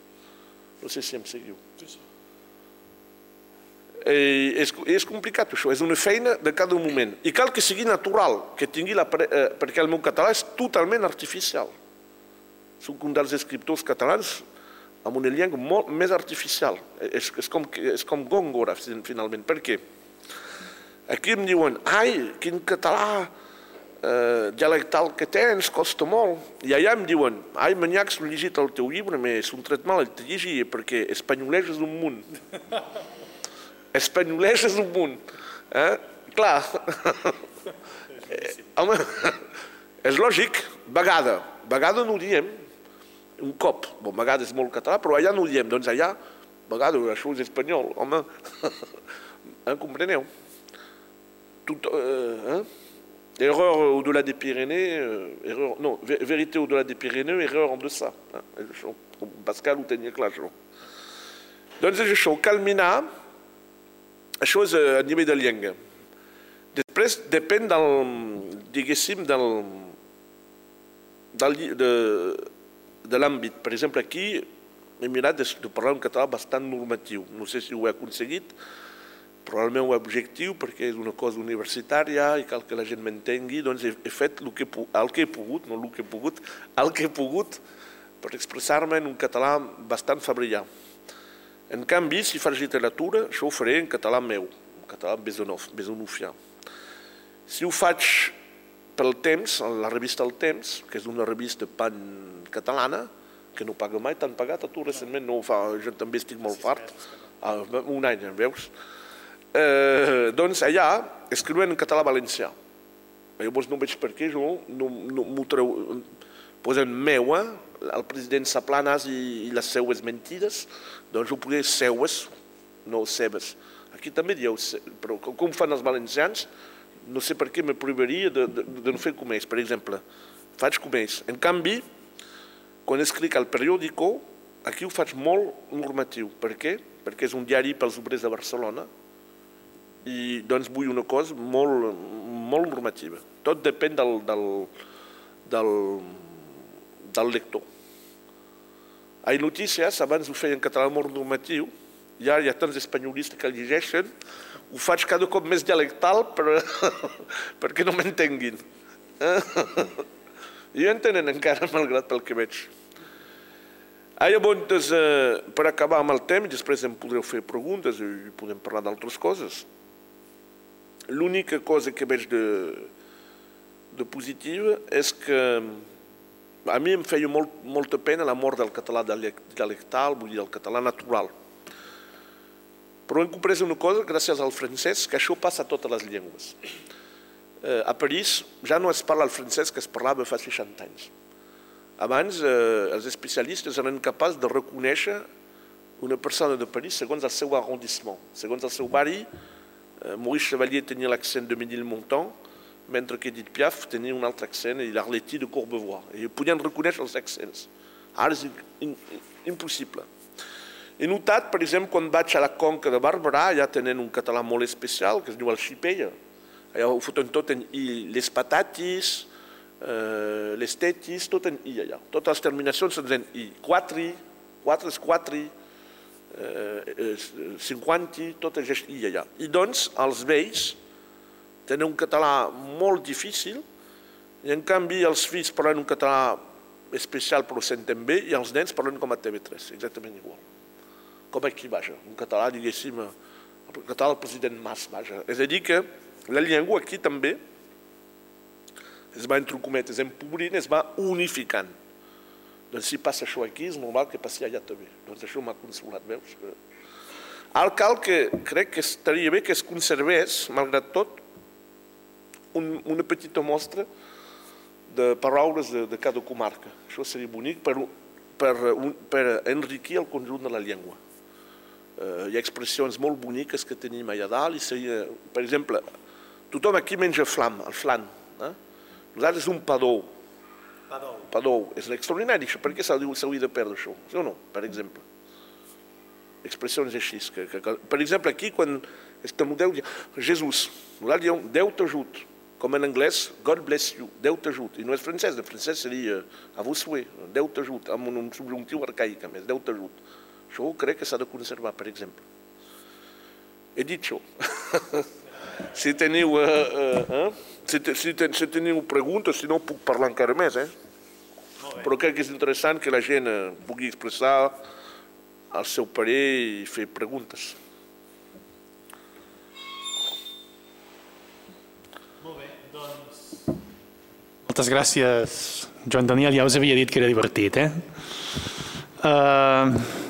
No sé si em seguiu. Sí, sí. I és, és complicat això, és una feina de cada moment. I cal que sigui natural, que tingui la, eh, perquè el meu català és totalment artificial. Soc un dels escriptors catalans amb una llengua molt més artificial. És, és, com, és com Góngora, finalment. Per què? Aquí em diuen, ai, quin català eh, dialectal que tens, costa molt. I allà em diuen, ai, maniacs, he llegit el teu llibre, és un tret mal el llegia, perquè espanyolès és un munt. [LAUGHS] espanyolès és un munt. Eh? Clar, [LAUGHS] eh, home, [LAUGHS] és lògic, vegada, vegada no ho diem, un cop, bon, vegada és molt català, però allà no ho diem, doncs allà, vegada, això és espanyol, home, [LAUGHS] eh, compreneu? Tot, eh, eh? Erreur au-delà des Pyrénées, euh, erreur, non, vérité au-delà des Pyrénées, erreur en deçà. Hein, Pascal ho tenia clar, això. Doncs és això, calminar, això és a nivell de llengua. Després depèn del, diguéssim, del, del, de, de l'àmbit. Per exemple, aquí he mirat de, de parlar un català bastant normatiu. No sé si ho he aconseguit, però el meu objectiu, perquè és una cosa universitària i cal que la gent m'entengui, doncs he, he fet el que, el que he pogut, no el que he pogut, el que he pogut per expressar-me en un català bastant fabrià. En canvi, si faig literatura, això ho faré en català meu, en català besonov, besonofià. Si ho faig pel temps, la revista El Temps, que és una revista pan catalana, que no paga mai, t'han pagat a tu recentment, no ho fa, jo també estic molt fart, ah, un any, veus? eh, doncs allà escriuen en català valencià. Llavors no veig per què jo no, no m'ho treu... Posen meua, el president Saplanas i, i les seues mentides, doncs ho poder seues, no seves. Aquí també dieu, però com fan els valencians, no sé per què me prohibiria de, de, de no fer com ells. Per exemple, faig com ells. En canvi, quan escric al periòdico, aquí ho faig molt normatiu. Per què? Perquè és un diari pels obrers de Barcelona, i doncs vull una cosa molt, molt normativa. Tot depèn del, del, del, del lector. A notícies, abans ho feia en català molt normatiu, ja hi ha tants espanyolistes que el llegeixen, ho faig cada cop més dialectal per, [LAUGHS] perquè no m'entenguin. [LAUGHS] I ho entenen encara, malgrat pel que veig. Ah, llavors, eh, per acabar amb el temps, després em podreu fer preguntes i podem parlar d'altres coses. L'única cosa que veig de, de positiva és que a mi em feia molt, molta pena la mort del català dialectal, vull dir, el català natural. Però hem comprès una cosa, gràcies al francès, que això passa a totes les llengües. Eh, a París ja no es parla el francès que es parlava fa 60 anys. Abans eh, els especialistes eren de reconèixer una persona de París segons el seu arrondissement, segons el seu barri, Eh, Maurice Chevalier tenia l'accent de Ménilmontant, mentre que Edith Piaf tenia un altre accent, i l'Arletí de Courbevoie. I podien reconèixer els accents. Ara és in, impossible. He notat, per exemple, quan vaig a la Conca de Barberà, ja tenen un català molt especial, que es diu el xipella. Allà ho foten tot en i, les patatis, eh, les tetis, tot en i allà. Totes les terminacions són en i. Quatri, quatre és quatri, eh, 50, tot és i allà. I doncs els vells tenen un català molt difícil i en canvi els fills parlen un català especial però ho senten bé i els nens parlen com a TV3, exactament igual com aquí, vaja, un català, diguéssim, el català del president Mas, vaja. És a dir que la llengua aquí també es va, entre cometes, empobrint, es va unificant. Doncs si passa això aquí, és normal que passi allà també. Doncs això m'ha consolat, veus? Al cal que crec que estaria bé que es conservés, malgrat tot, un, una petita mostra de paraules de, de cada comarca. Això seria bonic per, per, per enriquir el conjunt de la llengua eh, hi ha expressions molt boniques que tenim allà dalt, i seria, per exemple, tothom aquí menja flam, el flan. Nosaltres un padou. Padou. Padou. És extraordinari, això. Per què s'hauria de perdre això? Sí o no, per exemple? Expressions així. Que, que, que, per exemple, aquí, quan estem Déu, Jesús, nosaltres diem Déu t'ajut, com en anglès, God bless you, Déu t'ajut. I no és francès, en francès seria a vous souhaiter, Déu t'ajut, amb un subjuntiu arcaic, a més, Déu t'ajut. Això crec que s'ha de conservar, per exemple. He dit això. [LAUGHS] si teniu, eh, eh, eh? Si, si, ten, si teniu preguntes, si no puc parlar encara més, eh? Però crec que és interessant que la gent eh, pugui expressar el seu parer i fer preguntes. Molt bé, doncs... Moltes gràcies, Joan Daniel. Ja us havia dit que era divertit, eh? Uh,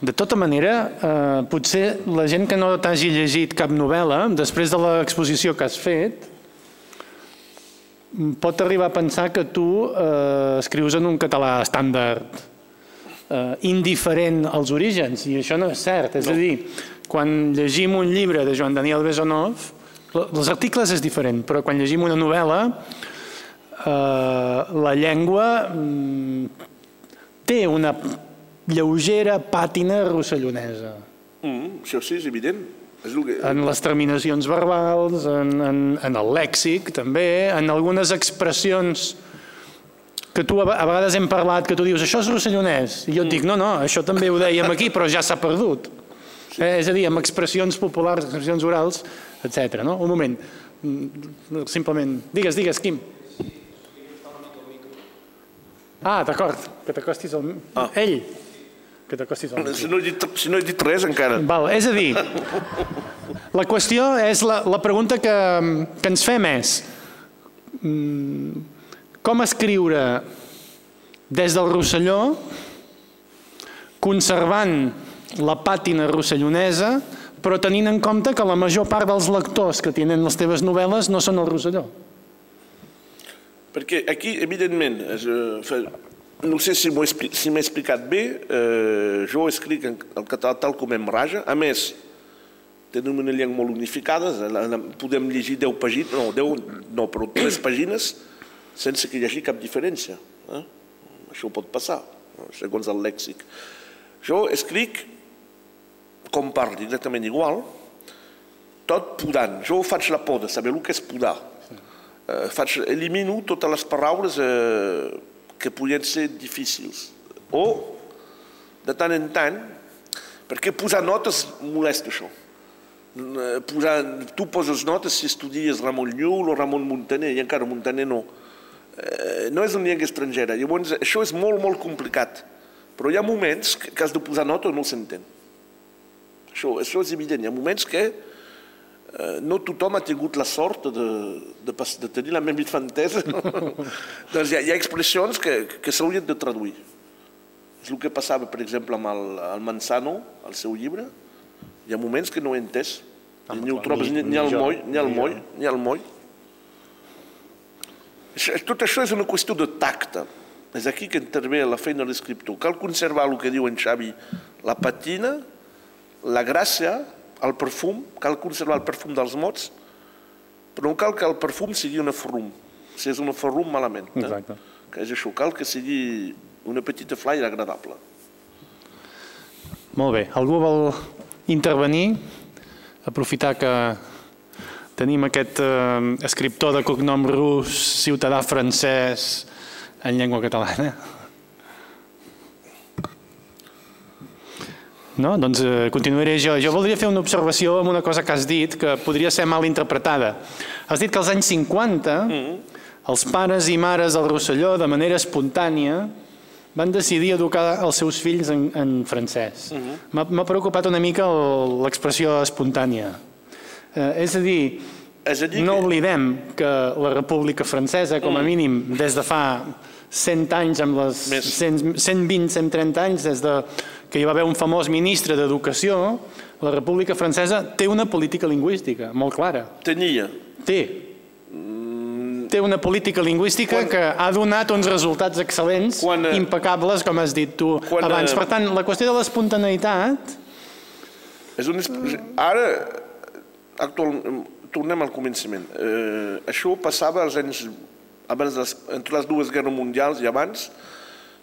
de tota manera, eh, potser la gent que no t'hagi llegit cap novel·la, després de l'exposició que has fet, pot arribar a pensar que tu eh, escrius en un català estàndard eh, indiferent als orígens, i això no és cert. És no. a dir, quan llegim un llibre de Joan Daniel Besonov, els articles és diferent, però quan llegim una novel·la, eh, la llengua mm, té una lleugera pàtina rossellonesa. Mm, això sí, és evident. És que... En les terminacions verbals, en, en, en el lèxic també, en algunes expressions que tu a vegades hem parlat, que tu dius això és rossellonès, i jo et dic no, no, això també ho dèiem aquí, però ja s'ha perdut. Sí. Eh, és a dir, amb expressions populars, expressions orals, etc. No? Un moment, mm, simplement, digues, digues, Quim. Ah, d'acord, que t'acostis al... Ah. Ell. Que t'acostis al Si no, he dit, si no he dit res encara. Val, és a dir, la qüestió és la, la pregunta que, que ens fem és mm, com escriure des del Rosselló conservant la pàtina rossellonesa però tenint en compte que la major part dels lectors que tenen les teves novel·les no són el Rosselló. Perquè aquí, evidentment, eh, no sé si m'he si explicat bé, eh, jo escric en el català tal com em raja, a més, tenim una llengua molt unificada, podem llegir 10 pàgines, no, 10, no, però 3 [CLEARS THROAT] pàgines sense que hi hagi cap diferència. Eh? Això pot passar, segons el lèxic. Jo escric com parli, exactament igual, tot podant. Jo faig la poda, saber el que és podar. Eh, faig, elimino totes les paraules eh, que podien ser difícils. O, de tant en tant, perquè posar notes molesta això. Posar, tu poses notes si estudies Ramon Llull o Ramon Montaner, i encara Montaner no. Eh, no és una llengua estrangera. Llavors, això és molt, molt complicat. Però hi ha moments que has de posar notes no s'entén. Això, això és evident. Hi ha moments que Eh, no tothom ha tingut la sort de, de, de tenir la meva infantesa. [LAUGHS] doncs hi ha, hi ha expressions que, que s'haurien de traduir. És el que passava, per exemple, amb el, el Manzano, el seu llibre. Hi ha moments que no he entès. Ah, ni ho trobes ni, ni, al moll, ni al moll, ni al moll. Tot això és una qüestió de tacte. És aquí que intervé la feina de l'escriptor. Cal conservar el que diu en Xavi, la patina, la gràcia el perfum, cal conservar el perfum dels mots, però no cal que el perfum sigui una ferrum. Si és una ferrum, malament. Eh? Exacte. que és això, cal que sigui una petita flyer agradable. Molt bé. Algú vol intervenir? Aprofitar que tenim aquest eh, escriptor de cognom rus, ciutadà francès, en llengua catalana. No? Doncs eh, continuaré jo. Jo voldria fer una observació amb una cosa que has dit que podria ser mal interpretada. Has dit que als anys 50 mm -hmm. els pares i mares del Rosselló, de manera espontània, van decidir educar els seus fills en, en francès. Mm -hmm. M'ha preocupat una mica l'expressió espontània. Eh, és a dir, és a dir no que... oblidem que la República Francesa, com a mm. mínim, des de fa 100 anys, amb les 100, 120, 130 anys, des de que hi va haver un famós ministre d'Educació, la República Francesa té una política lingüística molt clara. Tenia. Té. Té una política lingüística quan, que ha donat uns resultats excel·lents, quan, impecables, com has dit tu quan, abans. Per tant, la qüestió de l'espontaneïtat... És un... Ara, actual, tornem al començament. Eh, això passava als anys abans les, entre les dues guerres mundials i abans,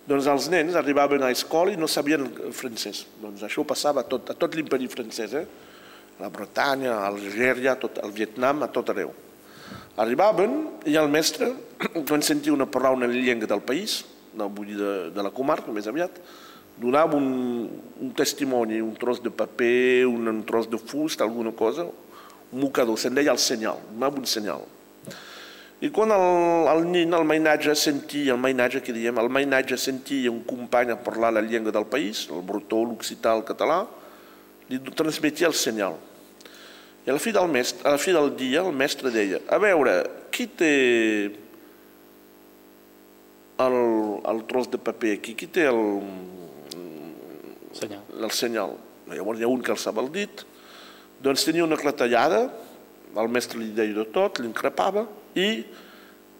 doncs els nens arribaven a escola i no sabien francès. Doncs això passava a tot, a tot l'imperi francès, eh? la Bretanya, a Algèria, tot, al Vietnam, a tot arreu. Arribaven i el mestre, [CLEARS THROAT] quan sentia una paraula en la llengua del país, no vull dir de, de la comarca més aviat, donava un, un testimoni, un tros de paper, un, un tros de fust, alguna cosa, un mocador, se'n deia el senyal, donava un senyal. I quan el, el nin, el mainatge, sentia, el mainatge que diem, el mainatge sentia un company a parlar la llengua del país, el bretó, l'occità, el català, li transmetia el senyal. I a la fi del, mestre, a la fi del dia el mestre deia, a veure, qui té el, el tros de paper aquí, qui té el, senyal. el senyal? Llavors hi ha un que alçava el dit, doncs tenia una clatellada, el mestre li deia de tot, l'increpava i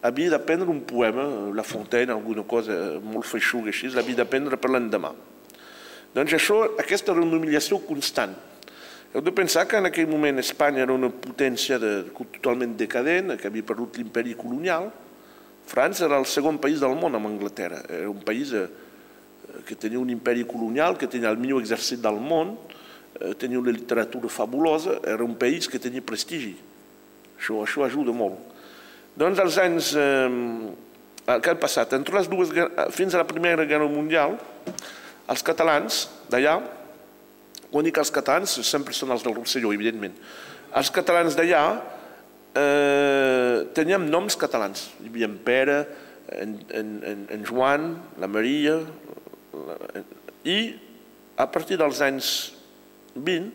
havia d'aprendre un poema, La Fontaine, alguna cosa molt feixuga així, l'havia d'aprendre per l'endemà. Doncs això, aquesta era una humiliació constant. Heu de pensar que en aquell moment Espanya era una potència de, totalment decadent, que havia perdut l'imperi colonial. França era el segon país del món amb Anglaterra. Era un país eh, que tenia un imperi colonial, que tenia el millor exèrcit del món, Eh, tenia una literatura fabulosa, era un país que tenia prestigi. Això, això ajuda molt. Doncs als anys... Eh, què ha passat? Entre les dues, fins a la Primera Guerra Mundial, els catalans d'allà, quan dic els catalans, sempre són els del Rosselló, evidentment, els catalans d'allà eh, teníem noms catalans. Hi havia en Pere, en, en, en, Joan, la Maria, i a partir dels anys 20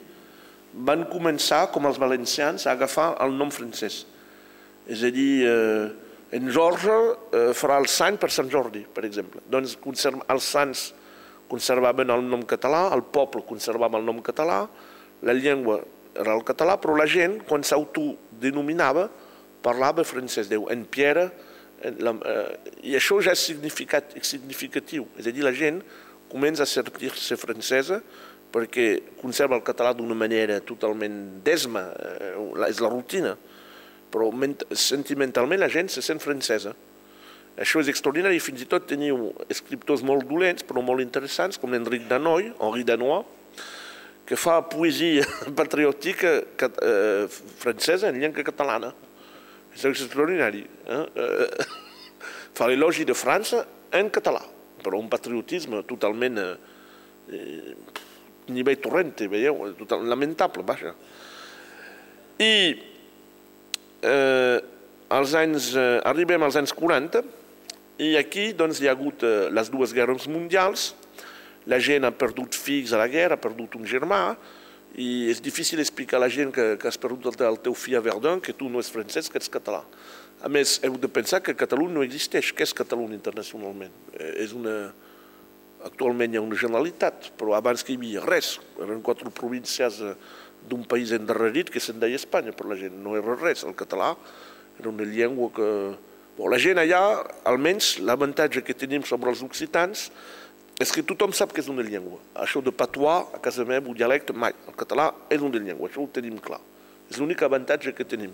van començar, com els valencians, a agafar el nom francès. És a dir, eh, en Jorge eh, farà el sant per Sant Jordi, per exemple. Doncs els sants conservaven el nom català, el poble conservava el nom català, la llengua era el català, però la gent, quan s'autodenominava, parlava francès. Déu, en Pierre, en la, eh, i això ja és significatiu. És a dir, la gent comença a sentir-se francesa, perquè conserva el català d'una manera totalment desma, eh, és la rutina, però sentimentalment la gent se sent francesa. Això és extraordinari, fins i tot teniu escriptors molt dolents, però molt interessants, com l'Enric Danoy, Henri Danois, que fa poesia [LAUGHS] patriòtica eh, francesa en llengua catalana. És extraordinari. Eh? eh [LAUGHS] fa l'elogi de França en català, però un patriotisme totalment eh, eh nivell torrente, veieu? Total, lamentable, vaja. I eh, als anys, eh, arribem als anys 40 i aquí doncs, hi ha hagut eh, les dues guerres mundials, la gent ha perdut fills a la guerra, ha perdut un germà, i és difícil explicar a la gent que, que has perdut el, el teu fill a Verdun, que tu no ets francès, que ets català. A més, heu de pensar que Catalunya no existeix. Què és Catalunya internacionalment? Eh, és una, Actualment hi ha una generalitat, però abans que hi havia res. Eren quatre províncies eh, d'un país endarrerit que se'n deia Espanya, però la gent no era res. El català era una llengua que... Bon, la gent allà, almenys l'avantatge que tenim sobre els occitans és que tothom sap que és una llengua. Això de patois, a casa meva, un dialecte, mai. El català és una llengua, això ho tenim clar. És l'únic avantatge que tenim.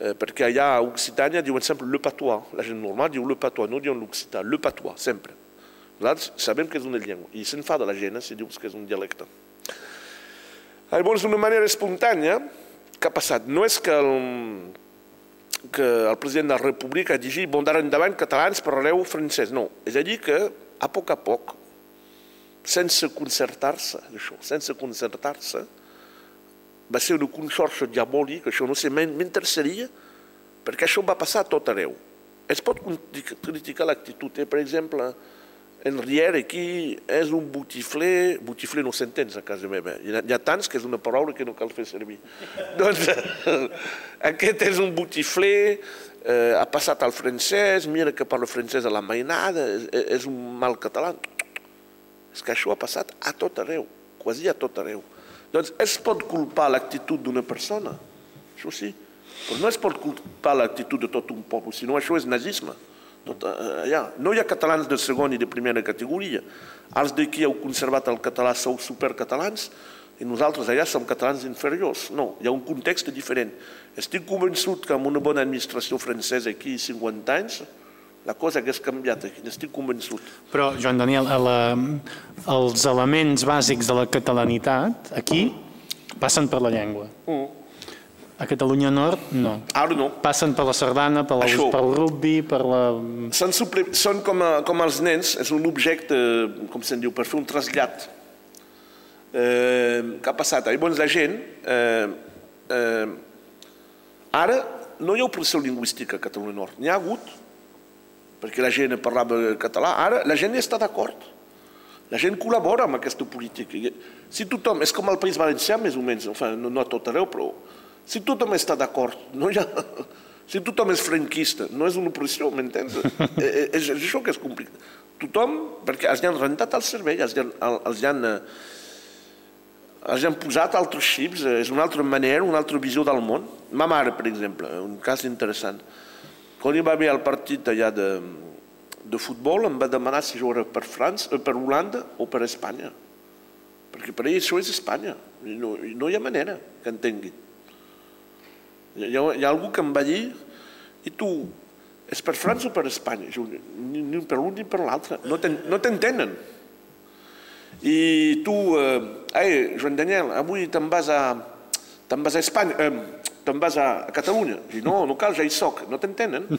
eh, perquè allà a Occitània diuen sempre le patois. La gent normal diu le patois, no diuen l'occità, le patois, sempre. Nosaltres sabem que és una llengua i s'enfada la gent eh, si dius que és un dialecte. Llavors, d'una manera espontània, què ha passat? No és que el, que el president de la República ha dit bon d'ara endavant catalans parlareu francès. No, és a dir que a poc a poc, sense concertar-se, això, sense concertar-se, va ser una conxorxa diabòlica, això no sé, m'interessaria, perquè això va passar a tot arreu. Es pot criticar l'actitud, eh? per exemple, en Riera aquí és un botifler, botifler no s'entens a casa meva, hi ha, hi ha tants que és una paraula que no cal fer servir. [LAUGHS] doncs [LAUGHS] aquest és un botifler, eh, ha passat al francès, mira que parla francès a la mainada, és, és un mal català. És que això ha passat a tot arreu, quasi a tot arreu. Doncs es pot culpar l'actitud d'una persona, això sí, però no es pot culpar l'actitud de tot un poble, sinó això és nazisme. Tot, eh, allà. No hi ha catalans de segona i de primera categoria. Els d'aquí heu conservat el català, sou supercatalans, i nosaltres allà som catalans inferiors. No, hi ha un context diferent. Estic convençut que amb una bona administració francesa aquí 50 anys, la cosa hagués canviat n'estic convençut. Però, Joan Daniel, la, els elements bàsics de la catalanitat aquí passen per la llengua. Mm. A Catalunya Nord, no. Ara no. Passen per la sardana, per, la, per el rugby, per la... Són, suple... són com, a, com els nens, és un objecte, com se'n diu, per fer un trasllat. Eh, què ha passat? Llavors la gent... Eh, eh, ara no hi ha opressió lingüística a Catalunya Nord. N'hi ha hagut, perquè la gent parlava català. Ara la gent hi està d'acord. La gent col·labora amb aquesta política. Si tothom, és com el País Valencià, més o menys, enfin, no, no a tot arreu, però si tothom està d'acord, no hi ha... Si tothom és franquista, no és una opressió, m'entens? és, eh, eh, és això que és complicat. Tothom, perquè els han rentat el cervell, els han, els han, els han posat altres xips, és una altra manera, una altra visió del món. Ma mare, per exemple, un cas interessant. Quan hi va haver el partit allà de, de futbol, em va demanar si jo era per França, eh, per Holanda o per Espanya. Perquè per ell això és Espanya. No, no hi ha manera que entengui. Hi ha, hi ha algú que em va dir, i tu, és per França o per Espanya? Jo, ni, ni per l'un ni per l'altre, no t'entenen. I tu, eh, ei, Joan Daniel, avui te'n vas a, te'n vas a Espanya, eh, te'n vas a, a Catalunya. I no, no cal, ja hi soc, no t'entenen. [LAUGHS]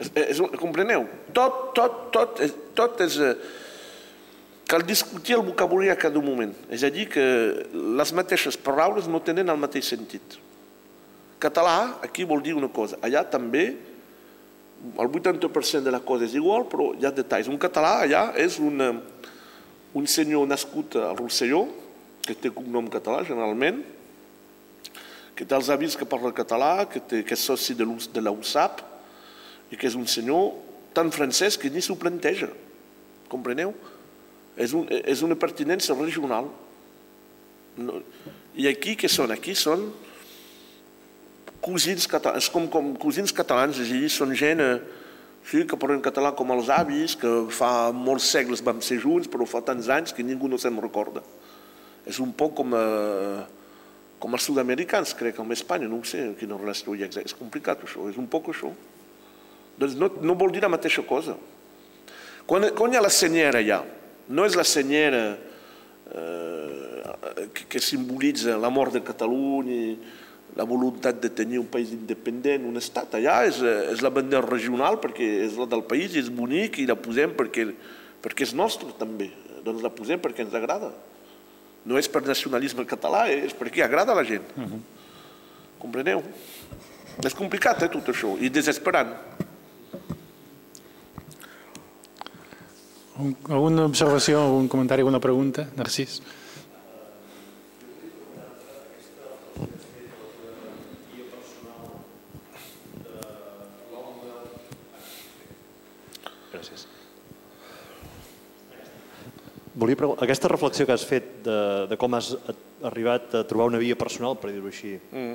és, és, compreneu? Tot, tot, tot, tot és... Eh, cal discutir el vocabulari a cada moment. És a dir, que les mateixes paraules no tenen el mateix sentit. Català, aquí vol dir una cosa. Allà també, el 80% de la cosa és igual, però hi ha detalls. Un català allà és un, un senyor nascut al Rosselló, que té cognom català generalment, que té els avis que parla català, que, té, que és soci de, de la USAP, i que és un senyor tan francès que ni s'ho planteja. Compreneu? És, un, és una pertinença regional. No, I aquí què són? Aquí són cosins catalans, com, com cosins catalans, és a dir, són gent eh, sí, que parlen català com els avis, que fa molts segles vam ser junts, però fa tants anys que ningú no se'n recorda. És un poc com, eh, com els sud-americans, crec, amb Espanya, no sé quina relació hi ha, és complicat això, és un poc això. Doncs no, no vol dir la mateixa cosa. Quan, quan hi ha la senyera allà, no és la senyera eh, que, que simbolitza la mort de Catalunya, la voluntat de tenir un país independent, un estat. Allà és, és la bandera regional perquè és la del país i és bonic i la posem perquè, perquè és nostre també. Doncs la posem perquè ens agrada. No és per nacionalisme català, és perquè agrada a la gent. Uh -huh. Compreneu? És complicat, eh, tot això, i desesperant. Alguna observació, algun comentari, alguna pregunta? Narcís. Gràcies. Volia aquesta reflexió que has fet de, de com has arribat a trobar una via personal, per dir-ho així, mm.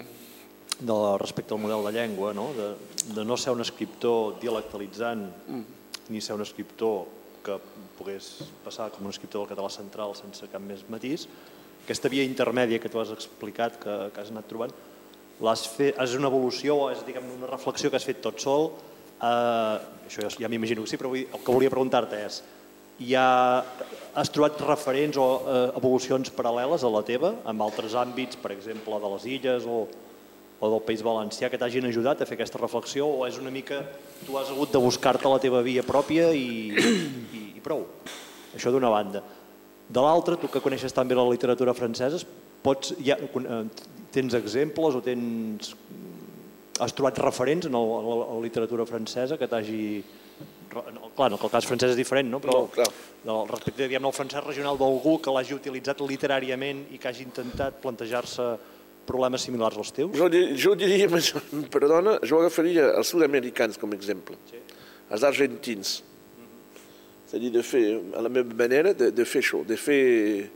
de, respecte al model de llengua, no? De, de no ser un escriptor dialectalitzant, mm. ni ser un escriptor que pogués passar com un escriptor del català central sense cap més matís. Aquesta via intermèdia que tu has explicat, que, que has anat trobant, l'has fet, és una evolució, és diguem, una reflexió que has fet tot sol. Eh, això ja, ja m'imagino que sí, però vull, el que volia preguntar-te és, hi ha, has trobat referents o eh, evolucions paral·leles a la teva, en altres àmbits, per exemple, de les illes o, o del País Valencià, que t'hagin ajudat a fer aquesta reflexió, o és una mica, tu has hagut de buscar-te la teva via pròpia i, i, i prou? Això d'una banda. De l'altra, tu que coneixes també la literatura francesa, pots, ja, tens exemples o tens, has trobat referents en, el, en la literatura francesa que t'hagi... Clar, no, que el cas francès és diferent, no? però no, clar. Del, respecte diguem, al francès regional d'algú que l'hagi utilitzat literàriament i que hagi intentat plantejar-se problemes similars als teus? Jo, jo diria, [LAUGHS] perdona, jo agafaria els sud-americans com a exemple, sí. els argentins. Mm -hmm. És a dir, de fer, a la meva manera, de, de fer això, de fer...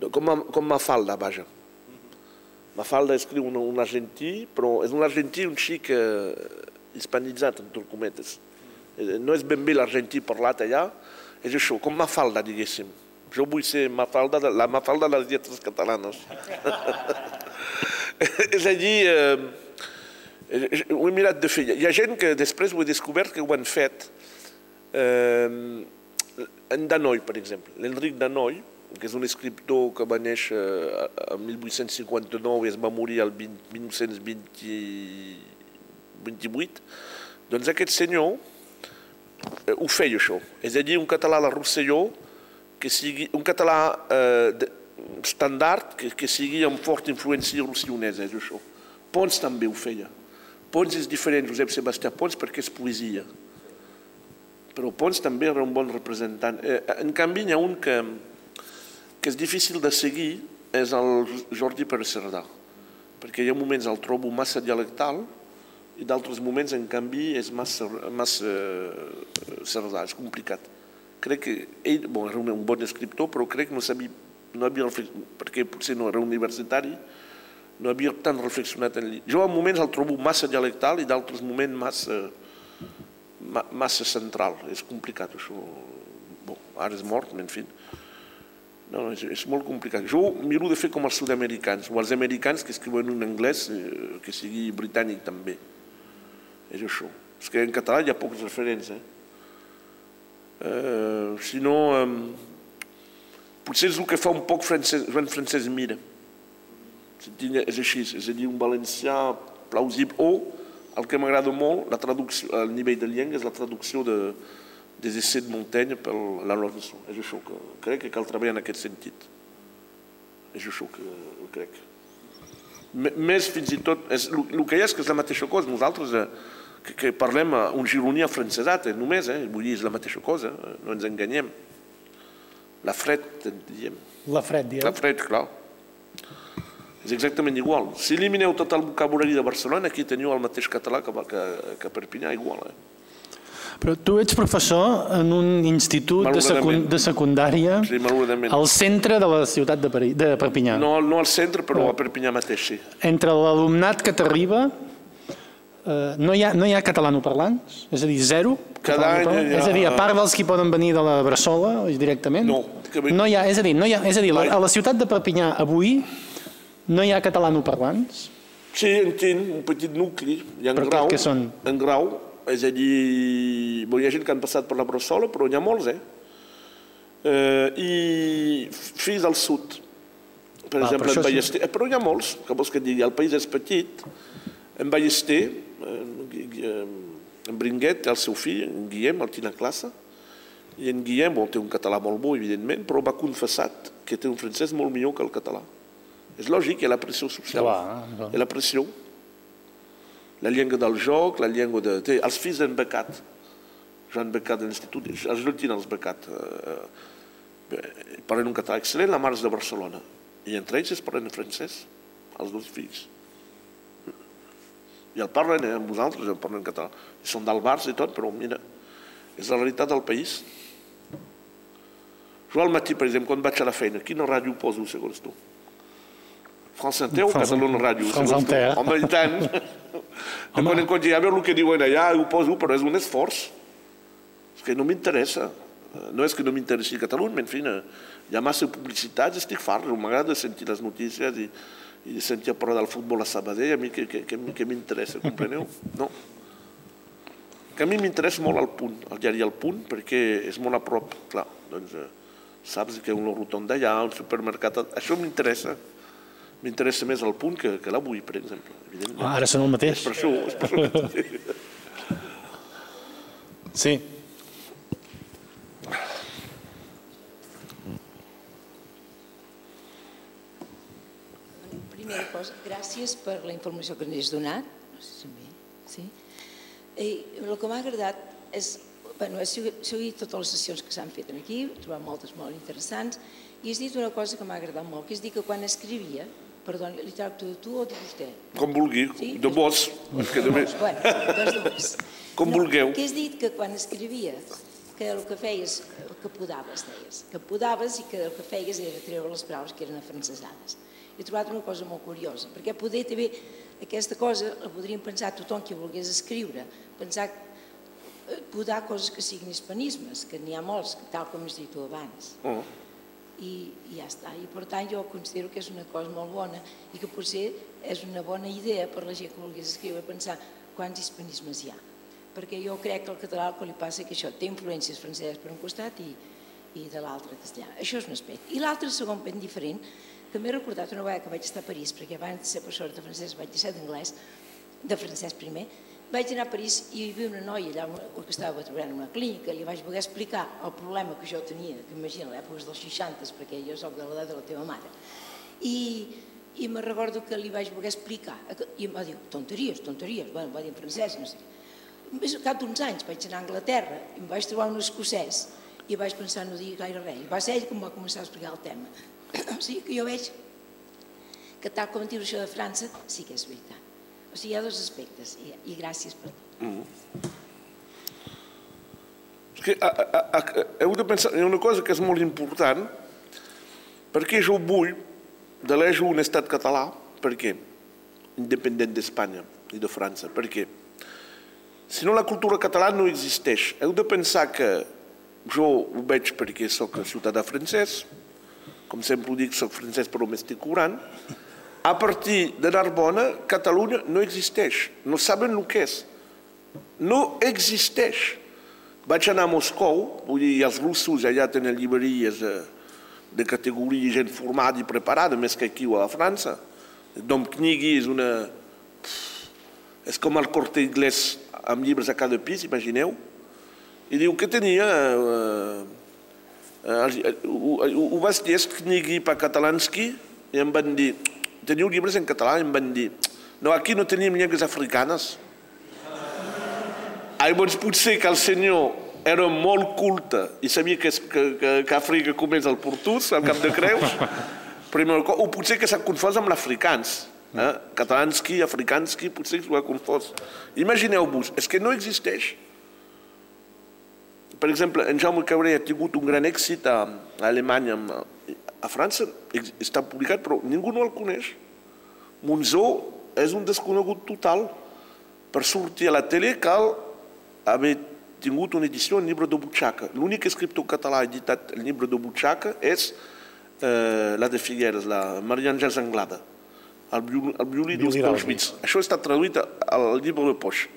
De, com, a, com Mafalda, vaja. Mafalda escriu un, un argentí, però és un argentí un xic eh, hispanitzat, en cometes. Eh, no és ben bé l'argentí parlat allà, és això, com Mafalda, diguéssim. Jo vull ser Mafalda, la Mafalda de les lletres catalanes. [LAUGHS] [LAUGHS] és a dir, eh, ho he mirat de fer. Hi ha gent que després ho he descobert que ho han fet. Eh, en Danoi, per exemple, l'Enric Danoi, que és un escriptor que va néixer en 1859 i es va morir el 1928, doncs aquest senyor eh, ho feia això. És a dir, un català a la Rosselló, que sigui un català eh, estàndard, que, que sigui amb forta influència rossellonesa, és això. Pons també ho feia. Pons és diferent, Josep Sebastià Pons, perquè és poesia. Però Pons també era un bon representant. Eh, en canvi, hi ha un que, que és difícil de seguir és el Jordi Pere Cerdà, perquè hi ha moments el trobo massa dialectal i d'altres moments, en canvi, és massa, massa eh, Cerdà, és complicat. Crec que ell bon, era un bon escriptor, però crec que no sabia, no havia perquè potser no era universitari, no havia tant reflexionat en ell. Jo en moments el trobo massa dialectal i d'altres moments massa, massa central. És complicat això. Bon, ara és mort, en fi. No, és, és molt complicat. Jo miro de fer com els sud-americans, o els americans que escriuen en anglès, eh, que sigui britànic també. És això. És que en català hi ha pocs referents. Eh? Eh, si no, eh, potser és el que fa un poc francès, Joan Francesc Mira. És així, és a dir, un valencià plausible. O, el que m'agrada molt, la traducció, al nivell de llengua, és la traducció de, des essais de Montaigne per la Robinson. És això que crec que cal treballar en aquest sentit. És això que crec. Més fins i tot, és, el que hi ha és que és la mateixa cosa. Nosaltres eh, que, que parlem un gironí afrancesat, eh, només, eh, vull dir, és la mateixa cosa, eh, no ens enganyem. La fred, diem. La fred, dieu? La fred, clar. És exactament igual. Si elimineu tot el vocabulari de Barcelona, aquí teniu el mateix català que, que, que Perpinyà, igual. Eh? Però tu ets professor en un institut de, secund de secundària sí, al centre de la ciutat de, Peri de Perpinyà. No, no al centre, però a Perpinyà mateix, sí. Entre l'alumnat que t'arriba, no, hi ha, no hi ha catalanoparlants? És a dir, zero? Cada any ha... És a dir, a part dels que poden venir de la Bressola directament? No. Que... no hi ha, és a dir, no hi ha, és a dir, a la ciutat de Perpinyà avui no hi ha catalanoparlants? Sí, en tinc un petit nucli. Hi ha en Però grau, que són? En grau, és a dir, bon, hi ha gent que han passat per la Bressola, però n'hi ha molts, eh? eh I fins al sud, per exemple, en Ballester, sí. eh, però n'hi ha molts, que vols que et digui, el país és petit, en Ballester, eh, en Bringuet té el seu fill, en Guillem, el tinc a classe, i en Guillem bon, té un català molt bo, evidentment, però m'ha confessat que té un francès molt millor que el català. És lògic, hi ha la pressió social, hi ha la pressió la llengua del joc, la llengua de... Té, els fills han becat, Joan Becat de l'Institut, els tenen els becat. Eh, eh, parlen un català excel·lent, la mare de Barcelona. I entre ells es parlen francès, els dos fills. I el parlen eh, amb vosaltres, el parlen català. I són del Barça i tot, però mira, és la realitat del país. Jo al matí, per exemple, quan vaig a la feina, quina ràdio poso, segons tu? France Inter o Catalunya Ràdio? France Inter. Home, i tant. [LAUGHS] De quan en quan ja veure el que diuen allà, ho poso, però és un esforç. És que no m'interessa. No és que no m'interessi Catalunya, en fi, hi ha massa publicitats, estic fart, m'agrada sentir les notícies i, i sentia parlar del futbol a Sabadell, a mi que, que, que, que m'interessa, compreneu? [LAUGHS] No. Que a mi m'interessa molt el punt, el diari El Punt, perquè és molt a prop, clar, doncs eh, saps que una rotonda allà, un supermercat, això m'interessa. M'interessa més el punt que, que l'avui, per exemple. Evidentment. Ara són el mateix. És per això, és per això. Sí. Primera cosa, gràcies per la informació que ens has donat. No sé si bé, sí? I el que m'ha agradat és, bueno, he seguit totes les sessions que s'han fet aquí, he trobat moltes molt interessants, i has dit una cosa que m'ha agradat molt, que és dir que quan escrivia, perdó, li tracto de tu o de vostè? Com vulgui, Sí? de vos, que de més. Bueno, doncs de vos. Com vulgueu. Que has dit que quan escrivia, que el que feies, que podaves, deies, que podaves i que el que feies era treure les paraules que eren afrancesades. He trobat una cosa molt curiosa, perquè poder també aquesta cosa la podríem pensar tothom que volgués escriure, pensar eh, podar coses que siguin hispanismes, que n'hi ha molts, tal com has dit tu abans. Oh. I, i ja està. I per tant jo considero que és una cosa molt bona i que potser és una bona idea per la gent que volgués escriure, pensar quants hispanismes hi ha. Perquè jo crec que al català el que li passa és que això té influències franceses per un costat i, i de l'altre castellà. Això és un aspecte. I l'altre segon ben diferent, que m'he recordat una vegada que vaig estar a París, perquè abans de ser professora de francès vaig ser d'anglès, de francès primer, vaig anar a París i hi havia una noia allà que estava treballant en una clínica, li vaig voler explicar el problema que jo tenia, que imagina l'època dels 60, perquè jo sóc de l'edat de la teva mare. I, i me recordo que li vaig voler explicar, i em va dir, tonteries, tonteries, bueno, va dir en francès, no sé. Més al cap d'uns anys vaig anar a Anglaterra i em vaig trobar un escocès i vaig pensar no dir gaire res. I va ser ell que em va començar a explicar el tema. [CLEARS THROAT] O sigui que jo veig que tal com diu això de França, sí que és veritat. O sigui, hi ha dos aspectes i, i gràcies per tot. És que a, a, a, heu de pensar en una cosa que és molt important, perquè jo vull d'eleger un estat català, per què? Independent d'Espanya i de França, per què? Si no, la cultura catalana no existeix. Heu de pensar que jo ho veig perquè sóc ciutadà francès, com sempre ho dic, sóc francès però m'estic curant, a partir de Narbona, Catalunya no existeix. No saben el que és. No existeix. Vaig anar a Moscou, vull dir, els russos allà tenen llibreries de, de categoria, gent formada i preparada, més que aquí o a França. Dom Knigui és una... És com el corte inglès amb llibres a cada pis, imagineu. I diu que tenia... Eh, eh, u vas dir Knigui per catalanski i em van dir, teniu llibres en català? I em van dir, no, aquí no tenim llengües africanes. Llavors potser que el senyor era molt culte i sabia que, que, que, que Àfrica comés el portús, al cap de Creus, [LAUGHS] primer, o potser que s'ha confós amb l'africans. Eh? Catalanski, africanski, potser s'ho ha confós. Imagineu-vos, és que no existeix. Per exemple, en Jaume Cabré ha tingut un gran èxit a, a Alemanya, a França està publicat, però ningú no el coneix. Monzó és un desconegut total. Per sortir a la tele cal haver tingut una edició en llibre de butxaca. L'únic escriptor català editat el llibre de butxaca és eh, la de Figueres, la Maria Àngels Anglada, el, viol, el violí dels Pauschwitz. Això està traduït al llibre de Poix.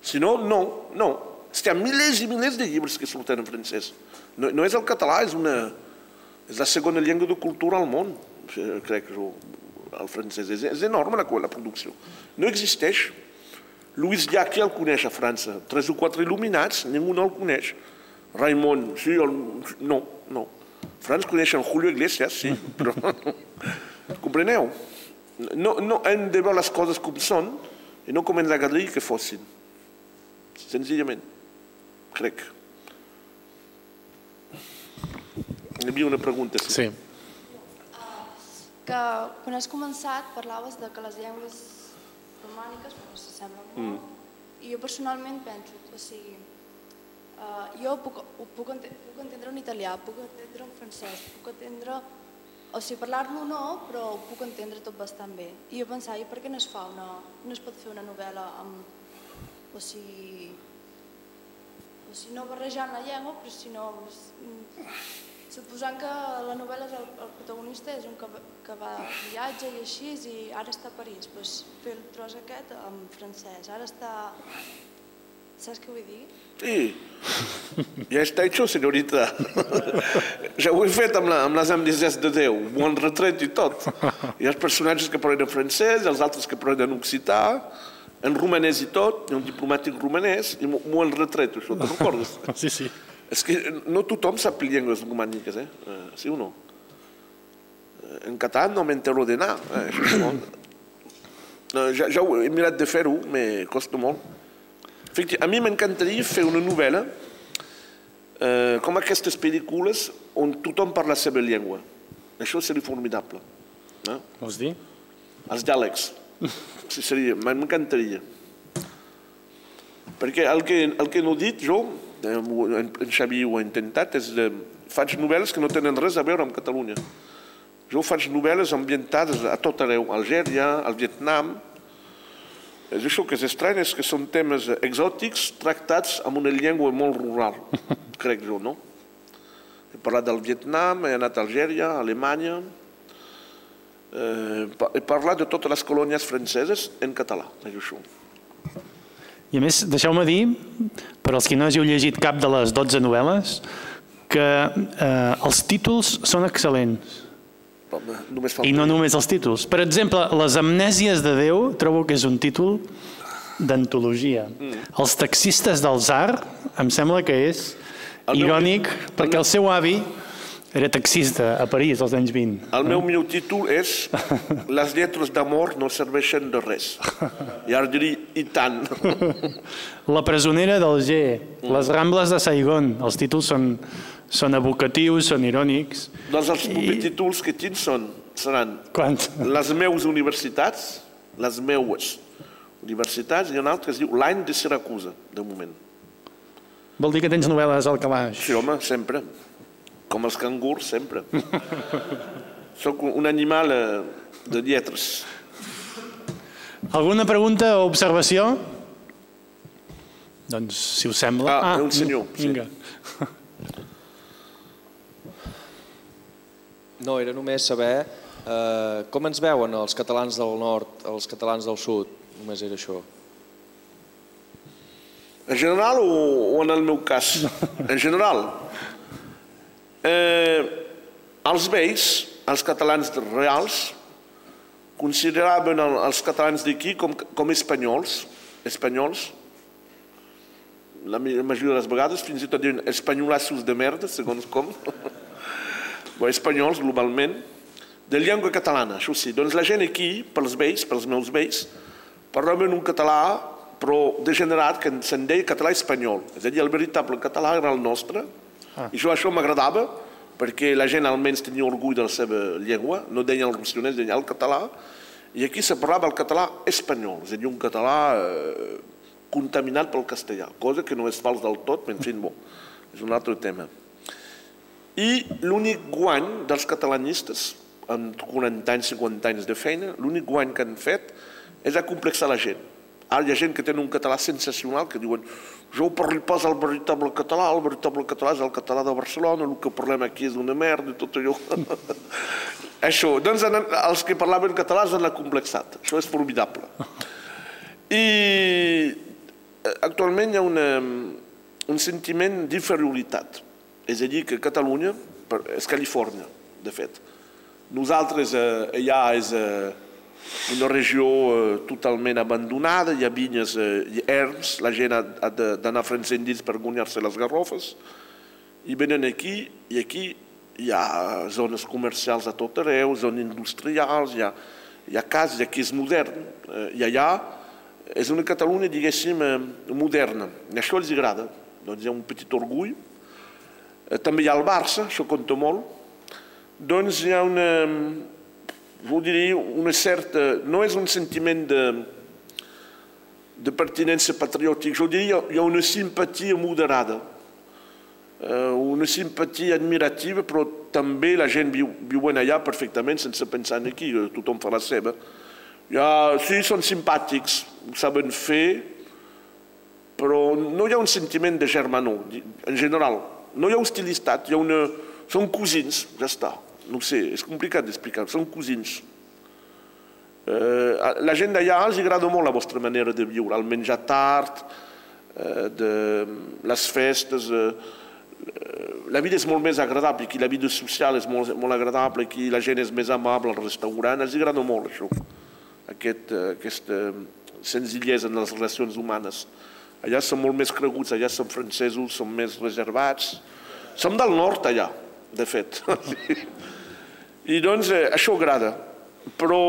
Si no, no, no. Ha milers i milers de llibres que surten en francès. No, no és el català, és, una, és la segona llengua de cultura al món, crec jo, el francès. És, és enorme la, la producció. No existeix. Louis Llach el coneix a França. Tres o quatre il·luminats, ningú no el coneix. Raimon, sí, el... no, no. França coneixen Julio Iglesias, sí, [LAUGHS] però. Compreneu? No, no hem de veure les coses com són i no com ens agradaria que fossin. Senzillament. Crec. Hi havia una pregunta. Sí. Sí. que quan has començat parlaves de que les llengües romàniques bueno, s'assemblen molt mm. i jo personalment penso, o sigui, uh, jo puc, ho puc, ente puc entendre en italià, puc entendre en francès, puc entendre, o sigui, parlar-lo no, però ho puc entendre tot bastant bé. I jo pensava, i per què no es fa una, no es pot fer una novel·la amb, o sigui, sigui, no barrejant la llengua, però sinó Suposant que la novel·la és el, protagonista és un que, que va a viatge i així, i ara està a París, doncs fer el tros aquest en francès. Ara està... Saps què vull dir? Sí, ja està hecho, senyorita. Ja ho he fet amb, la, amb les amnesies de Déu, m'ho han retret i tot. Hi ha els personatges que parlen en francès, els altres que parlen en occità, en romanès i tot, un diplomàtic romanès, i m'ho han retret, això, te'n recordes? [LAUGHS] Sí, sí. És que no tothom sap llengües romàniques, eh? Eh, Sí o no? Eh, En català no m'entero de anar. Eh? No, ja, ja ho he mirat de fer-ho, me costa molt. Efecti, a mi m'encantaria fer una novel·la eh, com aquestes pel·lícules on tothom parla la seva llengua. Això seria formidable. No? Vols dir? Els diàlegs. Sí, [LAUGHS] seria, m'encantaria. Perquè el que, el que no he dit jo, eh, en, en Xavi ho ha intentat, és de, faig novel·les que no tenen res a veure amb Catalunya. Jo faig novel·les ambientades a tot arreu, a Algèria, al Vietnam. És això que és estrany, és que són temes exòtics tractats amb una llengua molt rural, [LAUGHS] crec jo, no? He parlat del Vietnam, he anat a Algèria, a Alemanya, eh, pa- he parlat de totes les colònies franceses en català, és això. I a més, deixeu-me dir, per als que no hàgiu llegit cap de les 12 novel·les, que eh, els títols són excel·lents. Home, Només I no només els títols. Per exemple, Les amnèsies de Déu trobo que és un títol d'antologia. Mm. Els taxistes del Zar em sembla que és El meu- irònic perquè el seu avi era taxista a París als anys 20. El meu millor títol és Les lletres d'amor no serveixen de res. I ara diria, i tant. [LAUGHS] La presonera del G, Les rambles de Saigon, els títols són, són evocatius, són irònics. doncs els propers títols que tinc són, seran Quan? Les meus universitats, les meues universitats, i un altre que es diu L'any de Siracusa, de moment. Vol dir que tens novel·les al calaix. Sí, home, sempre. Com els cangurs, sempre. [LAUGHS] Soc un animal eh, de lletres. Alguna pregunta o observació? Doncs, si us sembla... Ah, un senyor, sí. Vinga. [LAUGHS] No, era només saber eh, com ens veuen els catalans del nord, els catalans del sud. Només era això. En general o, o en el meu cas? [LAUGHS] En general. Eh, els vells, els catalans reals, consideraven el- els catalans d'aquí com, com espanyols, espanyols, la majoria de les vegades, fins i tot diuen espanyolassos de merda, segons com, [LAUGHS] o espanyols globalment, de llengua catalana, això sí. Doncs la gent aquí, pels vells, pels meus vells, parlaven un català però degenerat que se'n deia català espanyol. És a dir, el veritable català era el nostre. Ah. I jo això m'agradava perquè la gent almenys tenia orgull de la seva llengua, no deia el russionès, deia el català, i aquí se parlava el català espanyol, és a dir, un català eh, contaminat pel castellà, cosa que no és fals del tot, però en fi, bo, és un altre tema. I l'únic guany dels catalanistes, en 40 anys, 50 anys de feina, l'únic guany que han fet és acomplexar la gent. Ara hi ha gent que té un català sensacional que diuen jo parlo pas el veritable català, el veritable català és el català de Barcelona, el que parlem aquí és una merda i tot allò. [LAUGHS] Això, doncs els que parlaven català s'han acomplexat. Això és formidable. [LAUGHS] I eh, actualment hi ha una, un sentiment d'inferioritat. És a dir, que Catalunya és Califòrnia, de fet. Nosaltres eh, allà és eh, una regió eh, totalment abandonada, hi ha vinyes eh, i erms, la gent ha, d'anar fent dins per guanyar-se les garrofes, i venen aquí, i aquí hi ha zones comercials a tot arreu, zones industrials, hi ha, hi ha cases, aquí és modern, eh, i allà és una Catalunya, diguéssim, moderna, i això els agrada, doncs hi ha un petit orgull. També hi ha el Barça, això compta molt, doncs hi ha una, jo diria, una certa, no és un sentiment de, de pertinença patriòtica, jo diria hi ha una simpatia moderada, eh, una simpatia admirativa, però també la gent viu, viuen allà perfectament sense pensar en aquí, eh, tothom fa la seva. Ja, sí, són simpàtics, ho saben fer, però no hi ha un sentiment de germanor, en general. No hi ha hostilitat, hi ha una Són cosins, ja està. No sé, és complicat d'explicar, són cosins. Eh, la gent d'allà els agrada molt la vostra manera de viure, el menjar tard, eh, de, les festes... Eh, la vida és molt més agradable, aquí la vida social és molt, molt agradable, aquí la gent és més amable al restaurant, els agrada molt això, aquest, aquesta senzillesa en les relacions humanes. Allà són molt més creguts, allà són francesos, són més reservats. Som del nord allà, de fet. [LAUGHS] I doncs eh, això agrada, però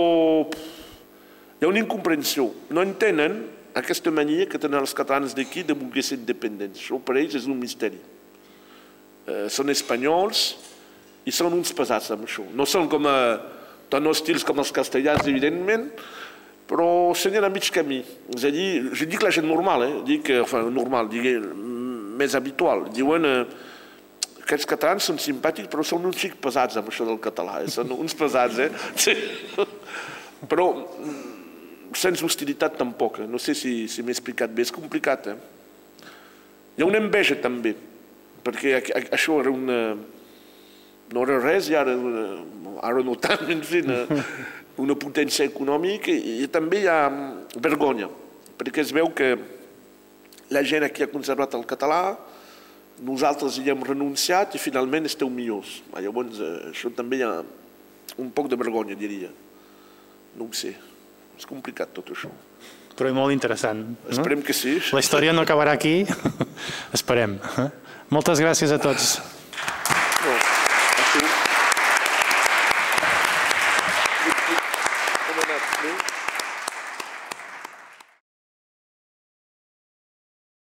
hi ha una incomprensió. No entenen aquesta mania que tenen els catalans d'aquí de voler ser independents. Això per ells és un misteri. Eh, són espanyols i són uns pesats amb això. No són com a, eh, tan hostils com els castellans, evidentment, però serien a mig camí. És a dir, jo dic la gent normal, eh? dic, enfin, normal, dic, més habitual. Diuen eh, que els catalans són simpàtics, però són uns xic pesats amb això del català. Eh? Són uns pesats, eh? Sí. Però mm, sense hostilitat tampoc. Eh? No sé si, si m'he explicat bé. És complicat, eh? Hi ha una enveja també, perquè això era una... No era res i ara, ara no tant, en fi, una potència econòmica i també hi ha vergonya, perquè es veu que la gent aquí ha conservat el català, nosaltres hi hem renunciat i finalment esteu millors. Llavors, eh, això també hi ha un poc de vergonya, diria. No ho sé, és complicat tot això. Però és molt interessant. Esperem que sí. La història no acabarà aquí, [LAUGHS] esperem. Moltes gràcies a tots.